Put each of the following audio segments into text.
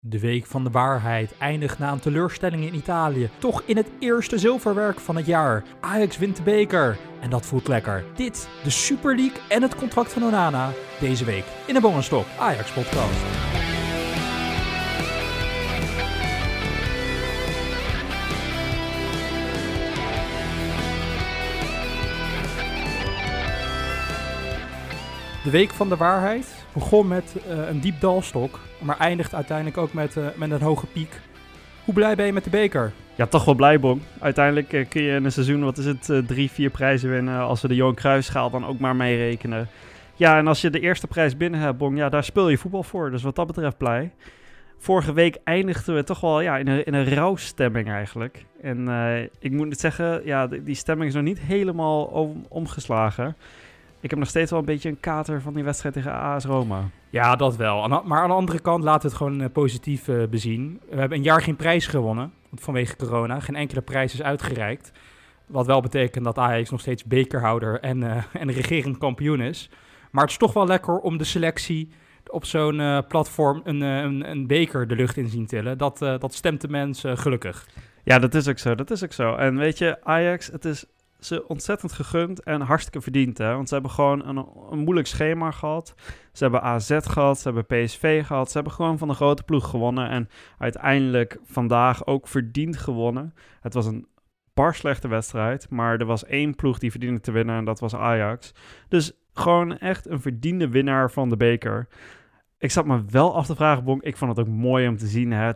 De week van de waarheid eindigt na een teleurstelling in Italië. Toch in het eerste zilverwerk van het jaar. Ajax wint de beker. En dat voelt lekker. Dit, de Super League en het contract van Onana. Deze week in de Bongenstop Ajax podcast. De week van de waarheid begon met uh, een diep dalstok, maar eindigt uiteindelijk ook met, uh, met een hoge piek. Hoe blij ben je met de beker? Ja, toch wel blij, Bon. Uiteindelijk uh, kun je in een seizoen, wat is het, drie, vier prijzen winnen. Als we de Johan Cruijffschaal dan ook maar meerekenen. Ja, en als je de eerste prijs binnen hebt, Bon, ja, daar speel je voetbal voor. Dus wat dat betreft blij. Vorige week eindigden we toch wel ja, in, een, in een rouwstemming eigenlijk. En ik moet het zeggen, ja, die stemming is nog niet helemaal om, omgeslagen. Ik heb nog steeds wel een beetje een kater van die wedstrijd tegen AS Roma. Ja, dat wel. Maar aan de andere kant laten we het gewoon uh, positief uh, bezien. We hebben een jaar geen prijs gewonnen vanwege corona. Geen enkele prijs is uitgereikt. Wat wel betekent dat Ajax nog steeds bekerhouder en, uh, en regerend kampioen is. Maar het is toch wel lekker om de selectie op zo'n platform een, een, een, beker de lucht in zien tillen. Dat, dat stemt de mensen gelukkig. Ja, dat is ook zo. Dat is ook zo. En weet je, Ajax, het is ze ontzettend gegund en hartstikke verdiend. Hè? Want ze hebben gewoon een, een, moeilijk schema gehad. Ze hebben AZ gehad, ze hebben PSV gehad. Ze hebben gewoon van de grote ploeg gewonnen. En uiteindelijk vandaag ook verdiend gewonnen. Het was een bar slechte wedstrijd. Maar er was één ploeg die verdiende te winnen en dat was Ajax. Dus gewoon echt een verdiende winnaar van de beker. Ik zat me wel af te vragen, Bonk. Ik vond het ook mooi om te zien. Hè?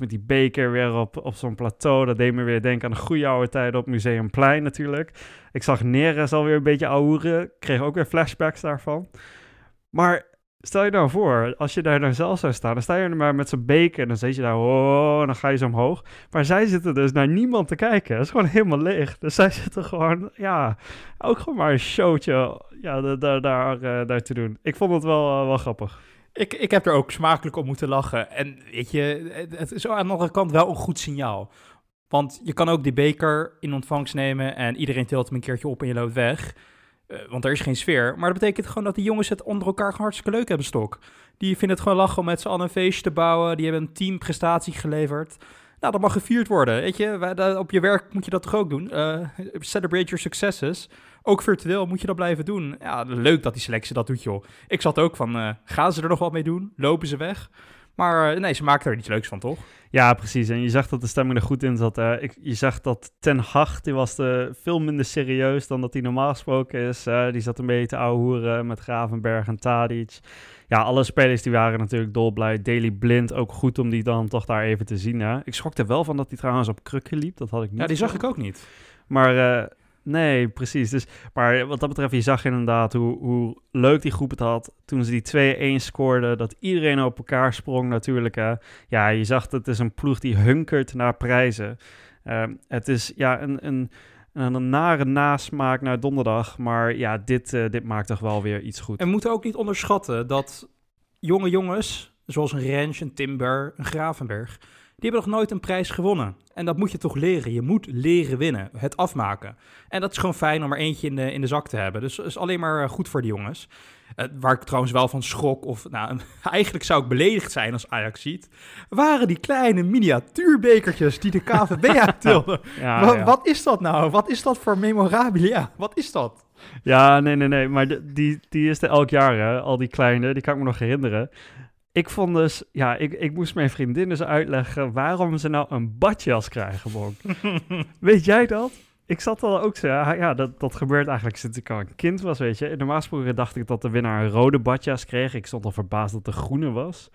Met die beker weer op, op zo'n plateau. Dat deed me weer denken aan de goede oude tijden op Museumplein natuurlijk. Ik zag Neres alweer een beetje ouwen. Kreeg ook weer flashbacks daarvan. Maar stel je nou voor, als je daar dan zelf zou staan, dan sta je er maar met zo'n beker en dan zit je daar, oh, dan ga je zo omhoog. Maar zij zitten dus naar niemand te kijken. Het is gewoon helemaal leeg. Dus zij zitten gewoon, ja, ook gewoon maar een showtje ja, daar, daar, daar, daar te doen. Ik vond het wel, uh, wel grappig. Ik, ik heb er ook smakelijk om moeten lachen. En weet je, het is aan de andere kant wel een goed signaal. Want je kan ook die beker in ontvangst nemen en iedereen tilt hem een keertje op en je loopt weg. Uh, want er is geen sfeer. Maar dat betekent gewoon dat die jongens het onder elkaar gewoon hartstikke leuk hebben stok. Die vinden het gewoon lachen om met z'n allen een feestje te bouwen. Die hebben een teamprestatie geleverd. Nou, dat mag gevierd worden. Weet je, op je werk moet je dat toch ook doen. Uh, celebrate your successes ook virtueel moet je dat blijven doen. Ja, leuk dat die selectie dat doet, joh. Ik zat ook van, uh, gaan ze er nog wat mee doen? Lopen ze weg? Maar uh, nee, ze maken er iets leuks van, toch? Ja, precies. En je zag dat de stemming er goed in zat. Uh, ik, je zag dat Ten Hag, die was de, veel minder serieus dan dat hij normaal gesproken is. die zat een beetje te ouwehoeren met Gravenberg en Tadic. Ja, alle spelers die waren natuurlijk dolblij. Daily Blind ook goed om die dan toch daar even te zien. Hè? Ik schrok er wel van dat hij trouwens op krukken liep. Dat had ik niet. Ja, die zag ik ook niet. Maar Nee, precies. Dus, maar wat dat betreft, je zag inderdaad hoe, hoe leuk die groep het had toen ze die 2-1 scoorden. Dat iedereen op elkaar sprong natuurlijk. Hè. Ja, je zag dat het is een ploeg die hunkert naar prijzen. Uh, het is ja, een, een, een nare nasmaak naar donderdag. Maar ja, dit, uh, dit maakt toch wel weer iets goed. En we moeten ook niet onderschatten dat jonge jongens, zoals een Rens, een Timber, een Gravenberg die hebben nog nooit een prijs gewonnen. En dat moet je toch leren. Je moet leren winnen, het afmaken. En dat is gewoon fijn om er eentje in de, in de zak te hebben. Dus dat is alleen maar eh, goed voor de jongens. Uh, waar ik trouwens wel van schrok, of nou, eigenlijk zou ik beledigd zijn als Ajax ziet, waren die kleine miniatuurbekertjes die de KVB uittilden. ja, wat, ja. wat is dat nou? Wat is dat voor memorabilia? Wat is dat? Ja, nee, nee, nee. Maar die, die is er elk jaar, hè? Al die kleine, die kan ik me nog herinneren. Ik vond dus, ja, ik, ik moest mijn vriendin dus uitleggen waarom ze nou een badjas krijgen, Bonk. weet jij dat? Ik zat al ook zo, ja, dat, dat gebeurt eigenlijk sinds ik al een kind was, weet je. Normaal gesproken dacht ik dat de winnaar een rode badjas kreeg. Ik stond al verbaasd dat de groene was.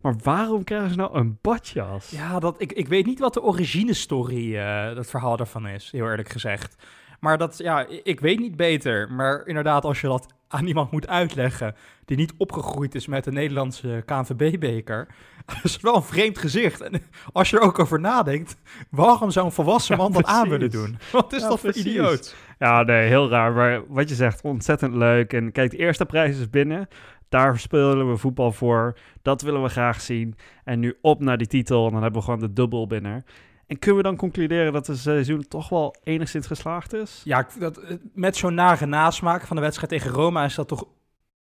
Maar waarom krijgen ze nou een badjas? Ja, dat, ik, ik weet niet wat de origine story, uh, dat verhaal daarvan is, heel eerlijk gezegd. Maar dat, ja, ik weet niet beter. Maar inderdaad, als je dat aan iemand moet uitleggen die niet opgegroeid is met de Nederlandse KNVB-beker, dat is wel een vreemd gezicht. En als je er ook over nadenkt, waarom zou een volwassen man dat aan willen doen? Wat is dat voor idioot? Ja, nee, heel raar. Maar wat je zegt, ontzettend leuk. En kijk, de eerste prijs is binnen. Daar spelen we voetbal voor. Dat willen we graag zien. En nu op naar die titel. En dan hebben we gewoon de dubbel binnen. En kunnen we dan concluderen dat het seizoen toch wel enigszins geslaagd is? Ja, dat, met zo'n nare nasmaak van de wedstrijd tegen Roma is dat toch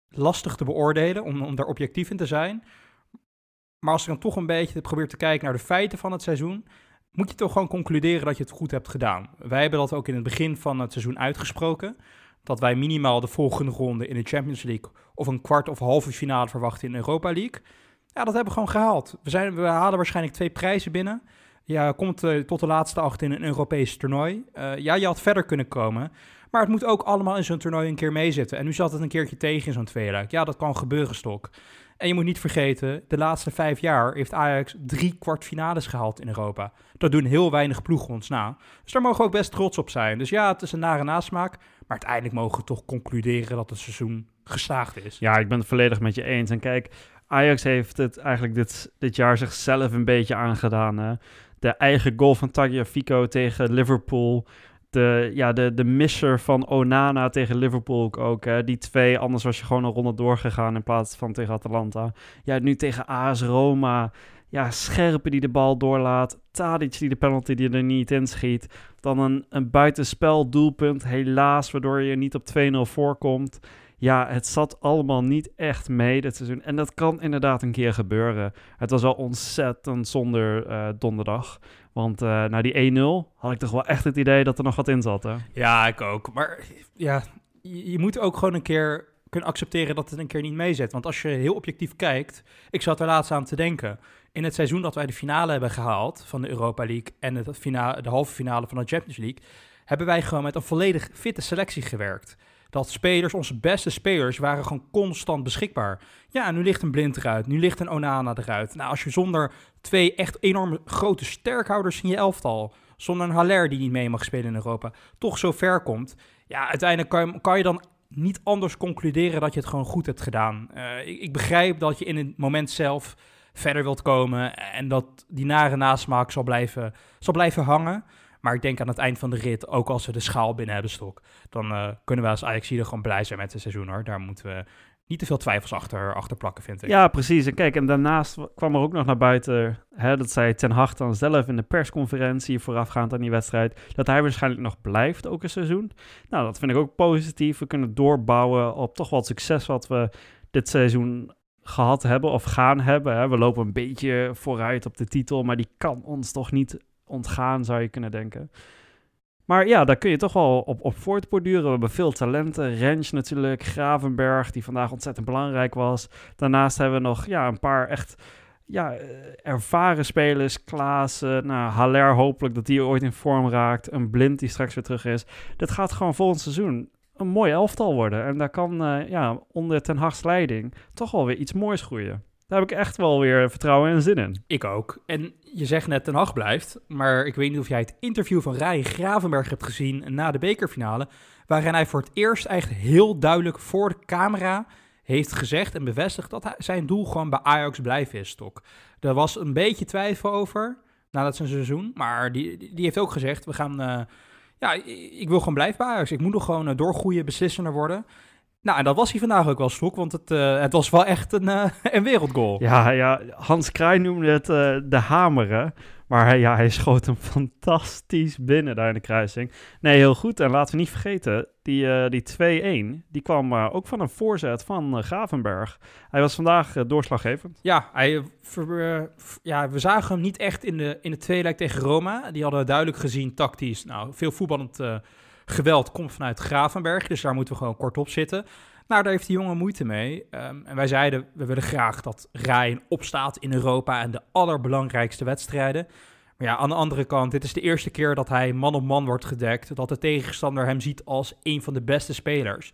lastig te beoordelen, om, om daar objectief in te zijn. Maar als je dan toch een beetje probeert te kijken naar de feiten van het seizoen, moet je toch gewoon concluderen dat je het goed hebt gedaan. Wij hebben dat ook in het begin van het seizoen uitgesproken. Dat wij minimaal de volgende ronde in de Champions League of een kwart of halve finale verwachten in de Europa League. Ja, dat hebben we gewoon gehaald. We, zijn, we halen waarschijnlijk twee prijzen binnen. Ja, komt uh, tot de laatste acht in een Europees toernooi. Uh, ja, je had verder kunnen komen. Maar het moet ook allemaal in zo'n toernooi een keer meezitten. En nu zat het een keertje tegen in zo'n tweeluik. Ja, dat kan gebeuren, Stok. En je moet niet vergeten, de laatste vijf jaar heeft Ajax drie kwartfinales gehaald in Europa. Dat doen heel weinig ploegen ons na. Dus daar mogen we ook best trots op zijn. Dus ja, het is een nare nasmaak. Maar uiteindelijk mogen we toch concluderen dat het seizoen geslaagd is. Ja, ik ben het volledig met je eens. En kijk, Ajax heeft het eigenlijk dit, dit jaar zichzelf een beetje aangedaan. Hè? De eigen goal van Tagliafico tegen Liverpool de, ja, de, de misser van Onana tegen Liverpool ook. Hè. Die twee, anders was je gewoon een ronde doorgegaan in plaats van tegen Atalanta. Ja, nu tegen AS Roma. Ja, Scherpen die de bal doorlaat. Tadic die de penalty die er niet in schiet. Dan een, een buitenspel doelpunt, helaas, waardoor je niet op 2-0 voorkomt. Ja, het zat allemaal niet echt mee dit seizoen. En dat kan inderdaad een keer gebeuren. Het was wel ontzettend zonder uh, donderdag. Want uh, na die 1-0 had ik toch wel echt het idee dat er nog wat in zat. Hè? Ja, ik ook. Maar ja, je, moet ook gewoon een keer kunnen accepteren dat het een keer niet meezet. Want als je heel objectief kijkt, ik zat er laatst aan te denken. In het seizoen dat wij de finale hebben gehaald van de Europa League en de halve finale van de Champions League, hebben wij gewoon met een volledig fitte selectie gewerkt dat spelers, onze beste spelers, waren gewoon constant beschikbaar. Ja, nu ligt een Blind eruit, nu ligt een Onana eruit. Nou, als je zonder twee echt enorme grote sterkhouders in je elftal, zonder een Haller die niet mee mag spelen in Europa, toch zo ver komt. Ja, uiteindelijk kan je, kan je dan niet anders concluderen dat je het gewoon goed hebt gedaan. Ik, ik begrijp dat je in het moment zelf verder wilt komen en dat die nare nasmaak zal blijven, zal blijven hangen. Maar ik denk aan het eind van de rit, ook als we de schaal binnen hebben stok, dan uh, kunnen we als Ajax gewoon blij zijn met het seizoen hoor. Daar moeten we niet te veel twijfels achter, achter plakken, vind ik. Ja, precies. En kijk, en daarnaast kwam er ook nog naar buiten, hè, dat zei Ten Hag dan zelf in de persconferentie voorafgaand aan die wedstrijd, dat hij waarschijnlijk nog blijft ook een seizoen. Nou, dat vind ik ook positief. We kunnen doorbouwen op toch wel het succes wat we dit seizoen gehad hebben of gaan hebben. Hè. We lopen een beetje vooruit op de titel, maar die kan ons toch niet ontgaan, zou je kunnen denken. Maar ja, daar kun je toch wel op, op voortborduren. We hebben veel talenten. Rens natuurlijk, Gravenberg, die vandaag ontzettend belangrijk was. Daarnaast hebben we nog ja, een paar echt ja, eh, ervaren spelers. Klaas, uh, nou, Haller hopelijk dat die ooit in vorm raakt. Een Blind die straks weer terug is. Dit gaat gewoon volgend seizoen een mooi elftal worden. En daar kan uh, ja, onder Ten Hag's leiding toch wel weer iets moois groeien. Daar heb ik echt wel weer vertrouwen en zin in. Ik ook. En je zegt net Ten Hag blijft, maar ik weet niet of jij het interview van Ryan Gravenberg hebt gezien na de bekerfinale, waarin hij voor het eerst echt heel duidelijk voor de camera heeft gezegd en bevestigd dat hij, zijn doel gewoon bij Ajax blijven is, Stok. Er was een beetje twijfel over na dat zijn seizoen, maar die, die heeft ook gezegd, we gaan... Uh, ja, ik wil gewoon blijven bij Ajax. Ik moet nog gewoon uh, doorgroeien, beslissender worden. Nou, en dat was hij vandaag ook wel stok, want het, uh, het was wel echt een, uh, een wereldgoal. Ja, ja, Hans Kraaij noemde het uh, de hameren. Maar hij, ja, hij schoot hem fantastisch binnen daar in de kruising. Nee, heel goed. En laten we niet vergeten, die, die 2-1, die kwam ook van een voorzet van Gravenberg. Hij was vandaag doorslaggevend. Ja, hij, ja, we zagen hem niet echt in de, in de tweeluik tegen Roma. Die hadden duidelijk gezien tactisch. Nou, veel voetballend geweld komt vanuit Gravenberg, dus daar moeten we gewoon kort op zitten. Nou, daar heeft die jongen moeite mee. Um, en wij zeiden, we willen graag dat Rijn opstaat in Europa en de allerbelangrijkste wedstrijden. Maar ja, aan de andere kant, dit is de eerste keer dat hij man op man wordt gedekt. Dat de tegenstander hem ziet als een van de beste spelers.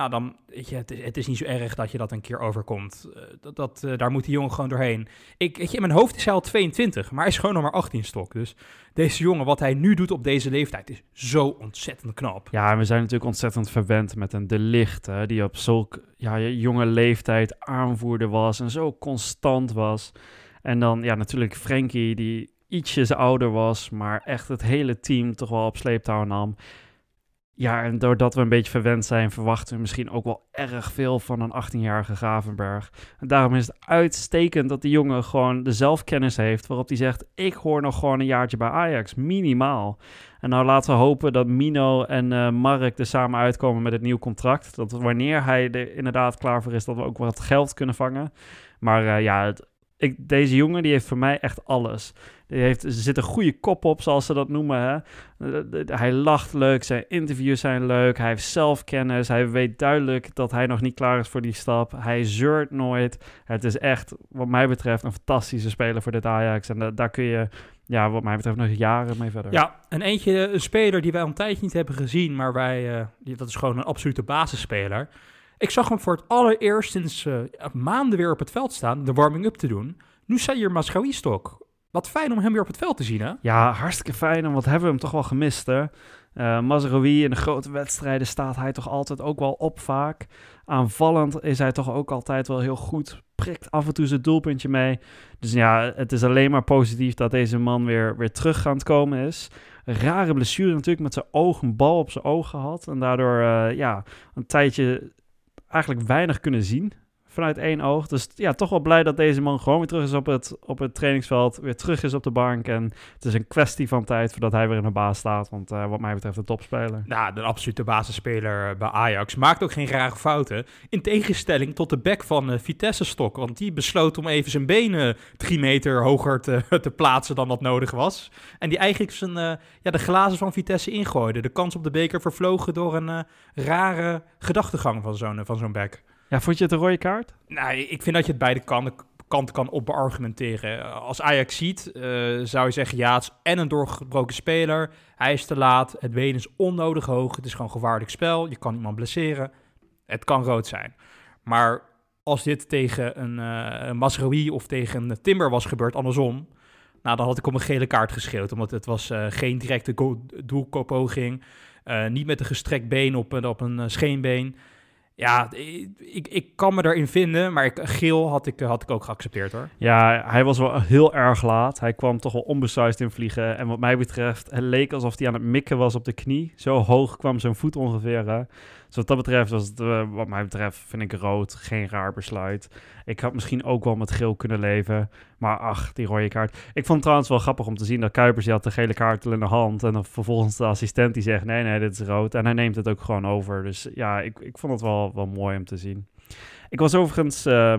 Nou, dan, weet je, het is, niet zo erg dat je dat een keer overkomt. Uh, dat, dat uh, daar moet die jongen gewoon doorheen. Ik, weet je, in mijn hoofd is hij al 22, maar hij is gewoon nog maar 18 stok. Dus deze jongen, wat hij nu doet op deze leeftijd, is zo ontzettend knap. Ja, en we zijn natuurlijk ontzettend verwend met een De Licht, hè, die op zulk ja, jonge leeftijd aanvoerder was en zo constant was. En dan, ja, natuurlijk Frankie, die ietsjes ouder was, maar echt het hele team toch wel op sleeptouw nam. Ja, en doordat we een beetje verwend zijn, verwachten we misschien ook wel erg veel van een 18-jarige Gravenberg. En daarom is het uitstekend dat die jongen gewoon de zelfkennis heeft, waarop hij zegt: Ik hoor nog gewoon een jaartje bij Ajax, minimaal. En nou laten we hopen dat Mino en uh, Mark er samen uitkomen met het nieuw contract. Dat wanneer hij er inderdaad klaar voor is, dat we ook wat geld kunnen vangen. Maar uh, ja, het, ik, deze jongen die heeft voor mij echt alles. Die heeft, er zit een goede kop op, zoals ze dat noemen. Hè? Hij lacht leuk, zijn interviews zijn leuk, hij heeft zelfkennis, hij weet duidelijk dat hij nog niet klaar is voor die stap. Hij zeurt nooit. Het is echt, wat mij betreft, een fantastische speler voor dit Ajax. En daar kun je, ja, wat mij betreft, nog jaren mee verder. Ja, een eentje, een speler die wij al een tijdje niet hebben gezien, maar wij, dat is gewoon een absolute basisspeler. Ik zag hem voor het allereerst sinds uh, maanden weer op het veld staan, de warming-up te doen. Nu zei hier Maschawi stok. Wat fijn om hem weer op het veld te zien, hè? Ja, hartstikke fijn. En wat hebben we hem toch wel gemist, hè? Uh, in de grote wedstrijden staat hij toch altijd ook wel op vaak. Aanvallend is hij toch ook altijd wel heel goed. Prikt af en toe zijn doelpuntje mee. Dus ja, het is alleen maar positief dat deze man weer, weer terug gaan komen is. rare blessure natuurlijk met zijn oog, een bal op zijn oog gehad. En daardoor uh, ja, een tijdje eigenlijk weinig kunnen zien vanuit één oog. Dus ja, toch wel blij dat deze man gewoon weer terug is op het, op het trainingsveld. Weer terug is op de bank. En het is een kwestie van tijd voordat hij weer in de baas staat. Want uh, wat mij betreft een topspeler. Nou, de absolute basisspeler bij Ajax. Maakt ook geen rare fouten. In tegenstelling tot de back van uh, Vitesse Stok. Want die besloot om even zijn benen drie meter hoger te, te plaatsen dan dat nodig was. En die eigenlijk zijn, uh, ja, de glazen van Vitesse ingooide. De kans op de beker vervlogen door een rare gedachtegang van zo'n van zo'n back. Ja, vond je het een rode kaart? Nou, ik vind dat je het beide kanten kant kan opbeargumenteren. Als Ajax ziet, uh, zou je zeggen, ja, het is en een doorgebroken speler. Hij is te laat, het been is onnodig hoog, het is gewoon gevaarlijk spel. Je kan iemand blesseren, het kan rood zijn. Maar als dit tegen een, uh, of tegen een Timber was gebeurd, andersom... Nou, dan had ik om een gele kaart geschreeuwd, omdat het was uh, geen directe doelkopoging. niet met een gestrekt been op, op een scheenbeen ja, ik, ik kan me erin vinden, maar ik, geel had ik, had ik ook geaccepteerd hoor. Ja, hij was wel heel erg laat. Hij kwam toch wel onbesuisd in vliegen. En wat mij betreft, het leek alsof hij aan het mikken was op de knie. Zo hoog kwam zijn voet ongeveer. Hè. Dus wat dat betreft was het, uh, wat mij betreft, vind ik rood. Geen raar besluit. Ik had misschien ook wel met geel kunnen leven. Maar ach, die rode kaart. Ik vond het trouwens wel grappig om te zien dat Kuipers, die had de gele kaart in de hand. En dan vervolgens de assistent die zegt, nee, nee, dit is rood. En hij neemt het ook gewoon over. Dus ja, ik, ik vond het wel, wel mooi om te zien. Ik was overigens... Uh,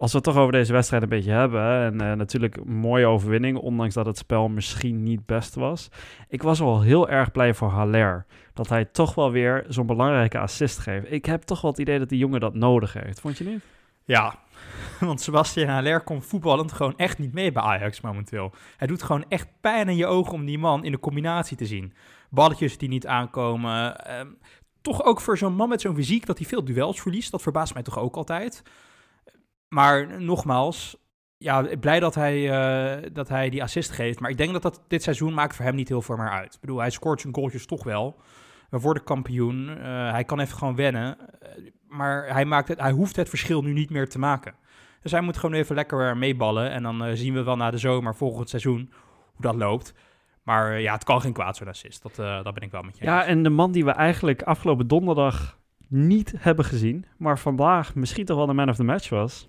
als we het toch over deze wedstrijd een beetje hebben, en uh, natuurlijk mooie overwinning, ondanks dat het spel misschien niet best was. Ik was wel heel erg blij voor Haller, dat hij toch wel weer zo'n belangrijke assist geeft. Ik heb toch wel het idee dat die jongen dat nodig heeft, vond je niet? Ja, want Sebastian Haller komt voetballend gewoon echt niet mee bij Ajax momenteel. Hij doet gewoon echt pijn in je ogen om die man in de combinatie te zien. Balletjes die niet aankomen. Uh, toch ook voor zo'n man met zo'n fysiek dat hij veel duels verliest. Dat verbaast mij toch ook altijd. Maar nogmaals, ja, blij dat hij, uh, dat hij die assist geeft. Maar ik denk dat dat dit seizoen maakt voor hem niet heel veel meer uit. Ik bedoel, hij scoort zijn goaltjes toch wel. We worden kampioen. Uh, hij kan even gewoon wennen. Uh, maar hij, maakt het, hij hoeft het verschil nu niet meer te maken. Dus hij moet gewoon even lekker meeballen. En dan zien we wel na de zomer, volgend seizoen, hoe dat loopt. Maar ja, het kan geen kwaad zo'n assist. Dat, dat ben ik wel met je Ja, en de man die we eigenlijk afgelopen donderdag niet hebben gezien, maar vandaag misschien toch wel de man of the match was.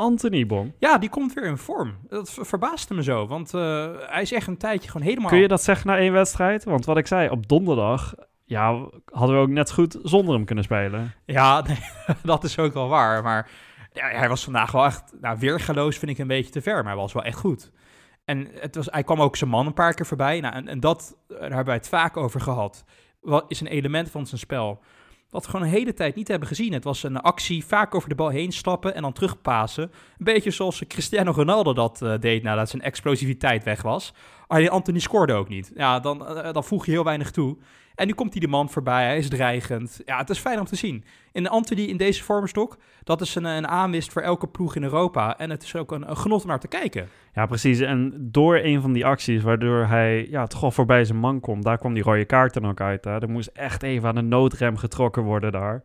Anthony Bon. Ja, die komt weer in vorm. Dat verbaasde me zo, want uh, hij is echt een tijdje gewoon helemaal... Kun je dat zeggen na één wedstrijd? Want wat ik zei, op donderdag ja, hadden we ook net goed zonder hem kunnen spelen. Ja, nee, dat is ook wel waar. Maar ja, hij was vandaag wel echt... Nou, weergaloos vind ik een beetje te ver, maar hij was wel echt goed. En het was, hij kwam ook zijn man een paar keer voorbij. Nou, en, en dat, daar hebben wij het vaak over gehad. Wat is een element van zijn spel wat we gewoon een hele tijd niet hebben gezien. Het was een actie, vaak over de bal heen stappen en dan terugpassen. Een beetje zoals Cristiano Ronaldo dat uh, deed nadat zijn explosiviteit weg was. Alleen Anthony scoorde ook niet. Ja, dan, uh, dan voeg je heel weinig toe. En nu komt hij de man voorbij, hij is dreigend. Ja, het is fijn om te zien. In Anthony in deze vormstok, dat is een, een aanwist voor elke ploeg in Europa. En het is ook een, genot om naar te kijken. Ja, precies. En door een van die acties, waardoor hij ja, toch wel voorbij zijn man komt, daar kwam die rode kaart dan ook uit. Hè. Er moest echt even aan de noodrem getrokken worden daar.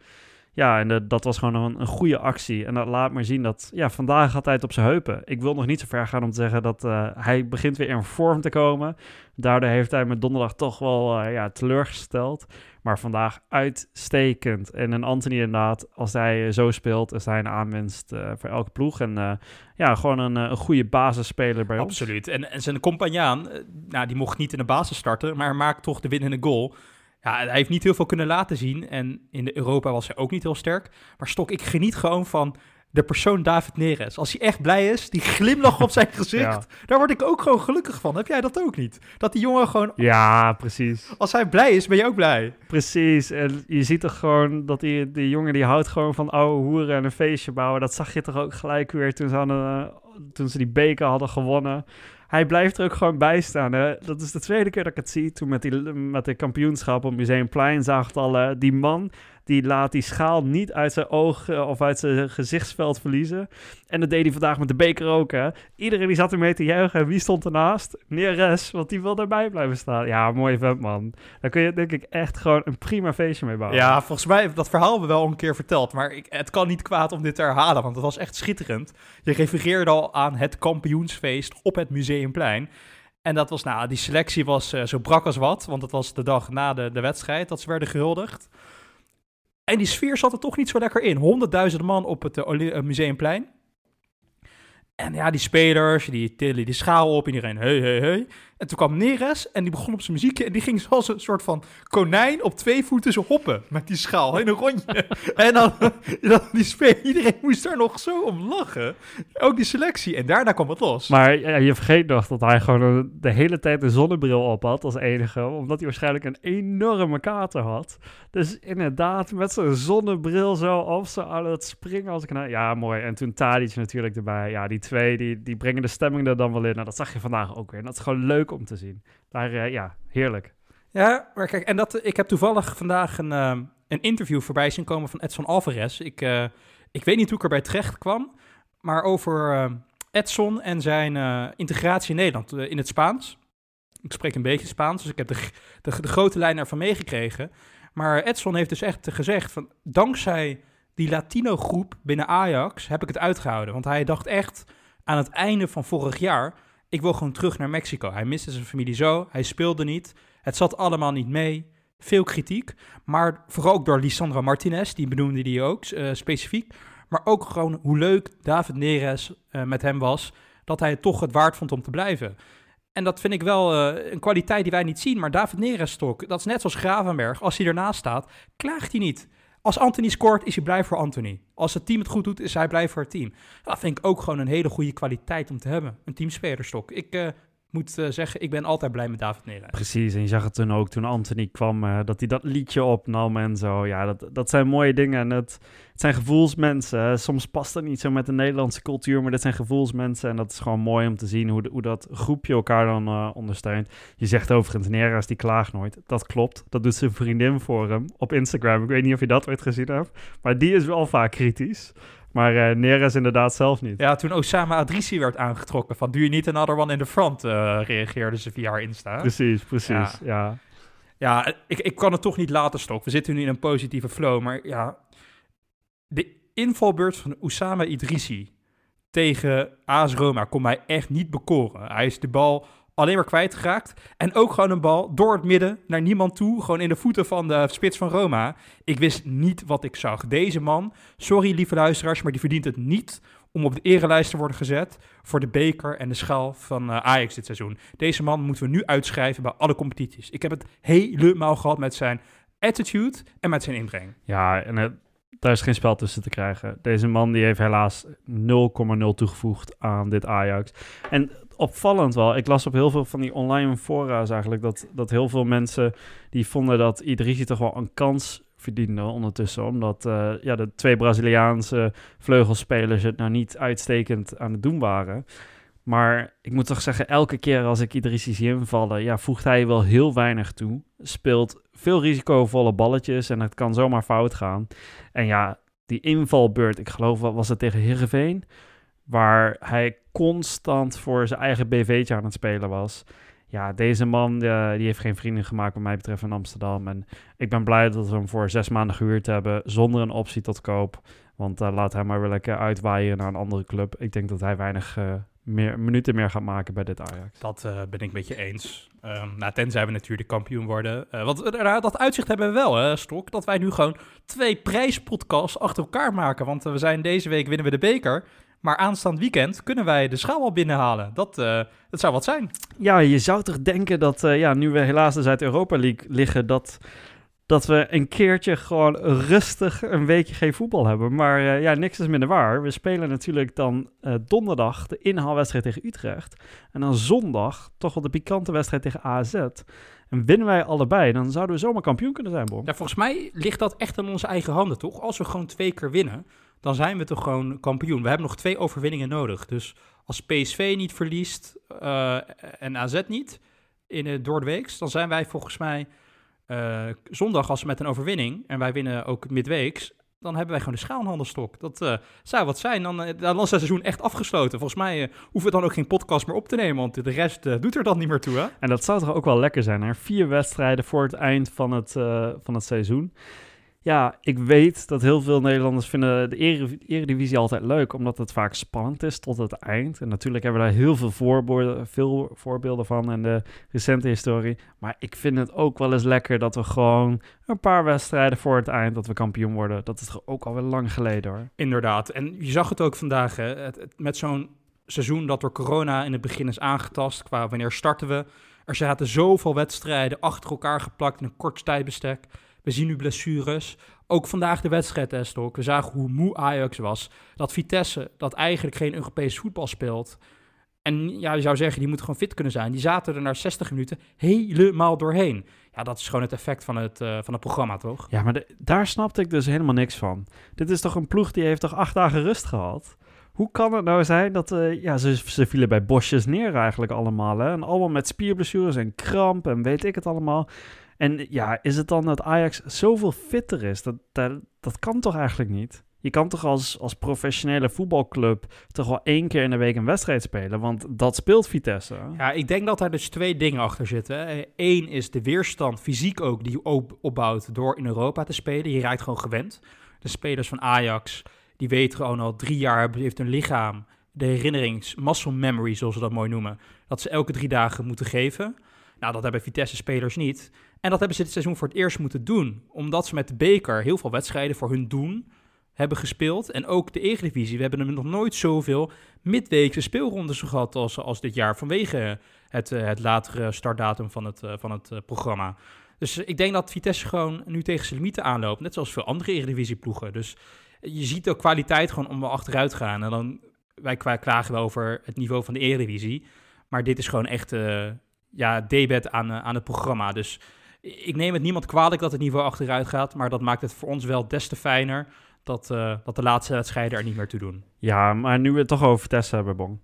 Ja, en dat was gewoon een, goede actie. En dat laat maar zien dat, ja, vandaag had hij het op zijn heupen. Ik wil nog niet zo ver gaan om te zeggen dat uh, hij begint weer in vorm te komen. Daardoor heeft hij me donderdag toch wel uh, ja, teleurgesteld. Maar vandaag uitstekend. En een Anthony inderdaad, als hij zo speelt, is hij een aanwinst voor elke ploeg. En ja, gewoon een, een goede basisspeler bij Absoluut. Absoluut. En, en zijn compagnaan, nou, die mocht niet in de basis starten, maar maakt toch de winnende goal. Ja, hij heeft niet heel veel kunnen laten zien. En in de Europa was hij ook niet heel sterk. Maar Stok, ik geniet gewoon van de persoon David Neres. Als hij echt blij is, die glimlach op zijn gezicht, Ja. daar word ik ook gewoon gelukkig van. Heb jij dat ook niet? Dat die jongen gewoon, Ja, precies. als hij blij is, ben je ook blij. Precies. En je ziet toch gewoon dat die, die jongen die houdt gewoon van oude hoeren en een feestje bouwen. Dat zag je toch ook gelijk weer toen ze, hadden, eh, toen ze die beker hadden gewonnen. Hij blijft er ook gewoon bij staan. Hè? Dat is de tweede keer dat ik het zie. Toen met, die, met de kampioenschap op Museumplein zag het al. die man die laat die schaal niet uit zijn oog eh, of uit zijn gezichtsveld verliezen. En dat deed hij vandaag met de beker ook. Hè? Iedereen die zat ermee te juichen. En wie stond ernaast? Neres, want die wil erbij blijven staan. Ja, mooi vent man. Daar kun je denk ik echt gewoon een prima feestje mee bouwen. Ja, volgens mij, dat verhaal we wel een keer verteld. Maar ik, het kan niet kwaad om dit te herhalen, want het was echt schitterend. Je refereerde al aan het kampioensfeest op het Museumplein. En dat was, nou, die selectie was eh, zo brak als wat, want het was de dag na de, de wedstrijd dat ze werden gehuldigd. En die sfeer zat er toch niet zo lekker in. Honderdduizenden man op het eh, eh, Museumplein. En ja, die spelers, die tillen die schaal op, iedereen, hey, hey, hey. En toen kwam Neres en die begon op zijn muziekje en die ging zoals een soort van konijn op twee voeten zo hoppen met die schaal in een rondje. en dan, dan die speler, iedereen moest daar nog zo om lachen. Ook die selectie. En daarna kwam het los. Maar ja, je vergeet nog dat hij gewoon de hele tijd een zonnebril op had als enige. Omdat hij waarschijnlijk een enorme kater had. Dus inderdaad, met zijn zonnebril zo op, zo aan het springen als ik... Nou, ja, mooi. En toen Tadic natuurlijk erbij. Ja, die twee, die, die brengen de stemming er dan wel in. Nou, dat zag je vandaag ook weer. En dat is gewoon leuk om te zien. Daar, eh, ja, heerlijk. Ja, maar kijk, en dat, ik heb toevallig vandaag een, ehm, een interview voorbij zien komen van Edson Alvarez. Ik, eh, ik weet niet hoe ik erbij terecht kwam, maar over Edson en zijn eh, integratie in Nederland eh, in het Spaans. Ik spreek een beetje Spaans, dus ik heb de, de, de grote lijn ervan meegekregen. Maar Edson heeft dus echt gezegd van, dankzij die Latino-groep binnen Ajax heb ik het uitgehouden. Want hij dacht echt aan het einde van vorig jaar, ik wil gewoon terug naar Mexico. Hij miste zijn familie zo, hij speelde niet. Het zat allemaal niet mee. Veel kritiek. Maar vooral ook door Lisandro Martinez, die benoemde die ook eh, specifiek. Maar ook gewoon hoe leuk David Neres eh, met hem was. Dat hij het toch het waard vond om te blijven. En dat vind ik wel eh, een kwaliteit die wij niet zien. Maar David Neres stok, dat is net zoals Gravenberg. Als hij ernaast staat, klaagt hij niet. Als Anthony scoort, is hij blij voor Anthony. Als het team het goed doet, is hij blij voor het team. Dat vind ik ook gewoon een hele goede kwaliteit om te hebben. Een teamspelerstok. Ik eh, moet eh, zeggen, ik ben altijd blij met David Neres. Precies, en je zag het toen ook toen Anthony kwam, eh, dat hij dat liedje opnam en zo. Ja, dat, dat zijn mooie dingen en het, het zijn gevoelsmensen. Soms past dat niet zo met de Nederlandse cultuur, maar dit zijn gevoelsmensen. En dat is gewoon mooi om te zien hoe, hoe dat groepje elkaar dan eh, ondersteunt. Je zegt overigens, Neras die klaagt nooit. Dat klopt, dat doet zijn vriendin voor hem op Instagram. Ik weet niet of je dat ooit gezien hebt, maar die is wel vaak kritisch. Maar eh Neres inderdaad zelf niet. Ja, toen Osama Adrisi werd aangetrokken van... doe je niet another one in the front, eh, reageerde ze via haar Insta. Precies, precies, Ja. ja. Ja, ik, ik kan het toch niet laten, Stok. We zitten nu in een positieve flow, maar ja... De invalbeurt van Osama Idrissi tegen AS Roma kon mij echt niet bekoren. Hij is de bal alleen maar kwijtgeraakt. En ook gewoon een bal door het midden naar niemand toe. Gewoon in de voeten van de spits van Roma. Ik wist niet wat ik zag. Deze man, sorry lieve luisteraars, maar die verdient het niet om op de erelijst te worden gezet voor de beker en de schaal van eh, Ajax dit seizoen. Deze man moeten we nu uitschrijven bij alle competities. Ik heb het helemaal gehad met zijn attitude en met zijn inbreng. Ja, en het, daar is geen spel tussen te krijgen. Deze man die heeft helaas 0,0 toegevoegd aan dit Ajax. En opvallend wel, ik las op heel veel van die online fora's eigenlijk... dat, dat heel veel mensen die vonden dat Idrissi toch wel een kans verdiende ondertussen. Omdat eh, ja, de twee Braziliaanse vleugelspelers het nou niet uitstekend aan het doen waren... Maar ik moet toch zeggen, elke keer als ik Idrissi zie invallen, ja, voegt hij wel heel weinig toe. Speelt veel risicovolle balletjes en het kan zomaar fout gaan. En ja, die invalbeurt, ik geloof, was het tegen Heerenveen? Waar hij constant voor zijn eigen BV'tje aan het spelen was. Ja, deze man eh, die heeft geen vrienden gemaakt wat mij betreft in Amsterdam. En ik ben blij dat we hem voor zes maanden gehuurd hebben, zonder een optie tot koop. Want eh, laat hij maar weer lekker uitwaaien naar een andere club. Ik denk dat hij weinig eh, meer, minuten meer gaat maken bij dit Ajax. Dat ben ik met je eens. Ehm nou, tenzij we natuurlijk kampioen worden. Want eh, dat uitzicht hebben we wel, hè, Stok. Dat wij nu gewoon twee prijspodcasts achter elkaar maken. Want we zijn deze week winnen we de beker. Maar aanstaand weekend kunnen wij de schaal al binnenhalen. Dat, eh, dat zou wat zijn. Ja, je zou toch denken dat, eh, ja, nu we helaas dus uit Europa League liggen, dat dat we een keertje gewoon rustig een weekje geen voetbal hebben. Maar uh, ja, niks is minder waar. We spelen natuurlijk dan uh, donderdag de inhaalwedstrijd tegen Utrecht. En dan zondag toch wel de pikante wedstrijd tegen AZ. En winnen wij allebei, dan zouden we zomaar kampioen kunnen zijn, Bom. Ja, volgens mij ligt dat echt in onze eigen handen, toch? Als we gewoon twee keer winnen, dan zijn we toch gewoon kampioen. We hebben nog twee overwinningen nodig. Dus als PSV niet verliest uh, en AZ niet in door de weeks, dan zijn wij volgens mij uh, zondag als met een overwinning en wij winnen ook midweeks, dan hebben wij gewoon de schaalhandelstok. Dat uh, zou wat zijn. Dan, is het seizoen echt afgesloten. Volgens mij hoeven we dan ook geen podcast meer op te nemen, want de rest doet er dan niet meer toe. Hè? En dat zou toch ook wel lekker zijn. Vier wedstrijden voor het eind van het, van het seizoen. Ja, ik weet dat heel veel Nederlanders vinden de Eredivisie altijd leuk, omdat het vaak spannend is tot het eind. En natuurlijk hebben we daar heel veel voorbeelden, van in de recente historie. Maar ik vind het ook wel eens lekker dat we gewoon een paar wedstrijden voor het eind dat we kampioen worden. Dat is ook alweer lang geleden hoor. Inderdaad. En je zag het ook vandaag, hè? Het, met zo'n seizoen dat door corona in het begin is aangetast, qua wanneer starten we. Er zaten zoveel wedstrijden achter elkaar geplakt in een kort tijdbestek. We zien nu blessures. Ook vandaag de wedstrijd, Estok. We zagen hoe moe Ajax was. Dat Vitesse, dat eigenlijk geen Europees voetbal speelt. En ja, je zou zeggen, die moet gewoon fit kunnen zijn. Die zaten er na 60 minuten helemaal doorheen. Ja, dat is gewoon het effect van het, uh, van het programma, toch? Ja, maar daar snapte ik dus helemaal niks van. Dit is toch een ploeg die heeft toch acht dagen rust gehad? Hoe kan het nou zijn dat uh, ja, ze, ze vielen bij bosjes neer eigenlijk allemaal. Hè? En allemaal met spierblessures en kramp en weet ik het allemaal. En ja, is het dan dat Ajax zoveel fitter is? Dat, dat, kan toch eigenlijk niet? Je kan toch als, als professionele voetbalclub toch wel één keer in de week een wedstrijd spelen? Want dat speelt Vitesse. Ja, ik denk dat daar dus twee dingen achter zitten. Eén is de weerstand, fysiek ook, die je opbouwt door in Europa te spelen. Je raakt gewoon gewend. De spelers van Ajax, die weten gewoon al drie jaar, heeft hun lichaam de herinnerings, muscle memory, zoals ze dat mooi noemen, dat ze elke drie dagen moeten geven. Nou, dat hebben Vitesse-spelers niet. En dat hebben ze dit seizoen voor het eerst moeten doen. Omdat ze met de beker heel veel wedstrijden voor hun doen hebben gespeeld. En ook de Eredivisie. We hebben er nog nooit zoveel midweekse speelrondes gehad als, als dit jaar. Vanwege het, eh, het latere startdatum van het, eh, van het eh, programma. Dus ik denk dat Vitesse gewoon nu tegen zijn limieten aanloopt. Net zoals veel andere Eredivisie-ploegen. Dus je ziet ook kwaliteit gewoon om achteruit gaan. En dan, wij klagen wel over het niveau van de Eredivisie. Maar dit is gewoon echt ja, debet aan, aan het programma. Dus ik neem het niemand kwalijk dat het niveau achteruit gaat, maar dat maakt het voor ons wel des te fijner dat, uh, dat de laatste wedstrijden er niet meer toe doen. Ja, maar nu we het toch over Vitesse hebben, Bong.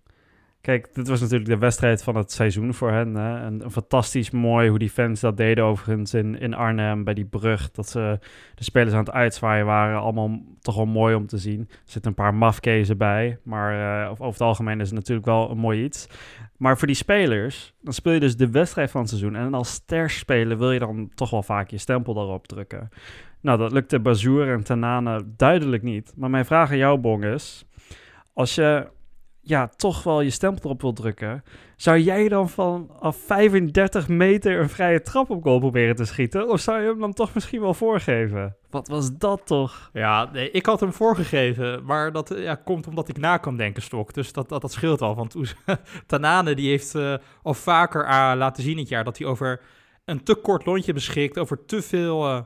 Kijk, dit was natuurlijk de wedstrijd van het seizoen voor hen. Hè? Fantastisch mooi hoe die fans dat deden overigens in, in Arnhem bij die brug. Dat ze de spelers aan het uitzwaaien waren. Allemaal toch wel mooi om te zien. Er zitten een paar mafkezen bij. Maar uh, over het algemeen is het natuurlijk wel een mooi iets. Maar voor die spelers, dan speel je dus de wedstrijd van het seizoen. En als speler wil je dan toch wel vaak je stempel daarop drukken. Nou, dat lukte Bazoer en Tanane duidelijk niet. Maar mijn vraag aan jou, Bong, is... Als je ja, toch wel je stempel erop wil drukken, zou jij dan vanaf 35 meter een vrije trap op goal proberen te schieten? Of zou je hem dan toch misschien wel voorgeven? Wat was dat toch? Ja, nee, ik had hem voorgegeven, maar dat ja, komt omdat ik na kan denken, Stok. Dus dat, dat, dat scheelt al. Want Tanane die heeft uh, al vaker uh, laten zien dit jaar dat hij over een te kort lontje beschikt, over te veel... Uh,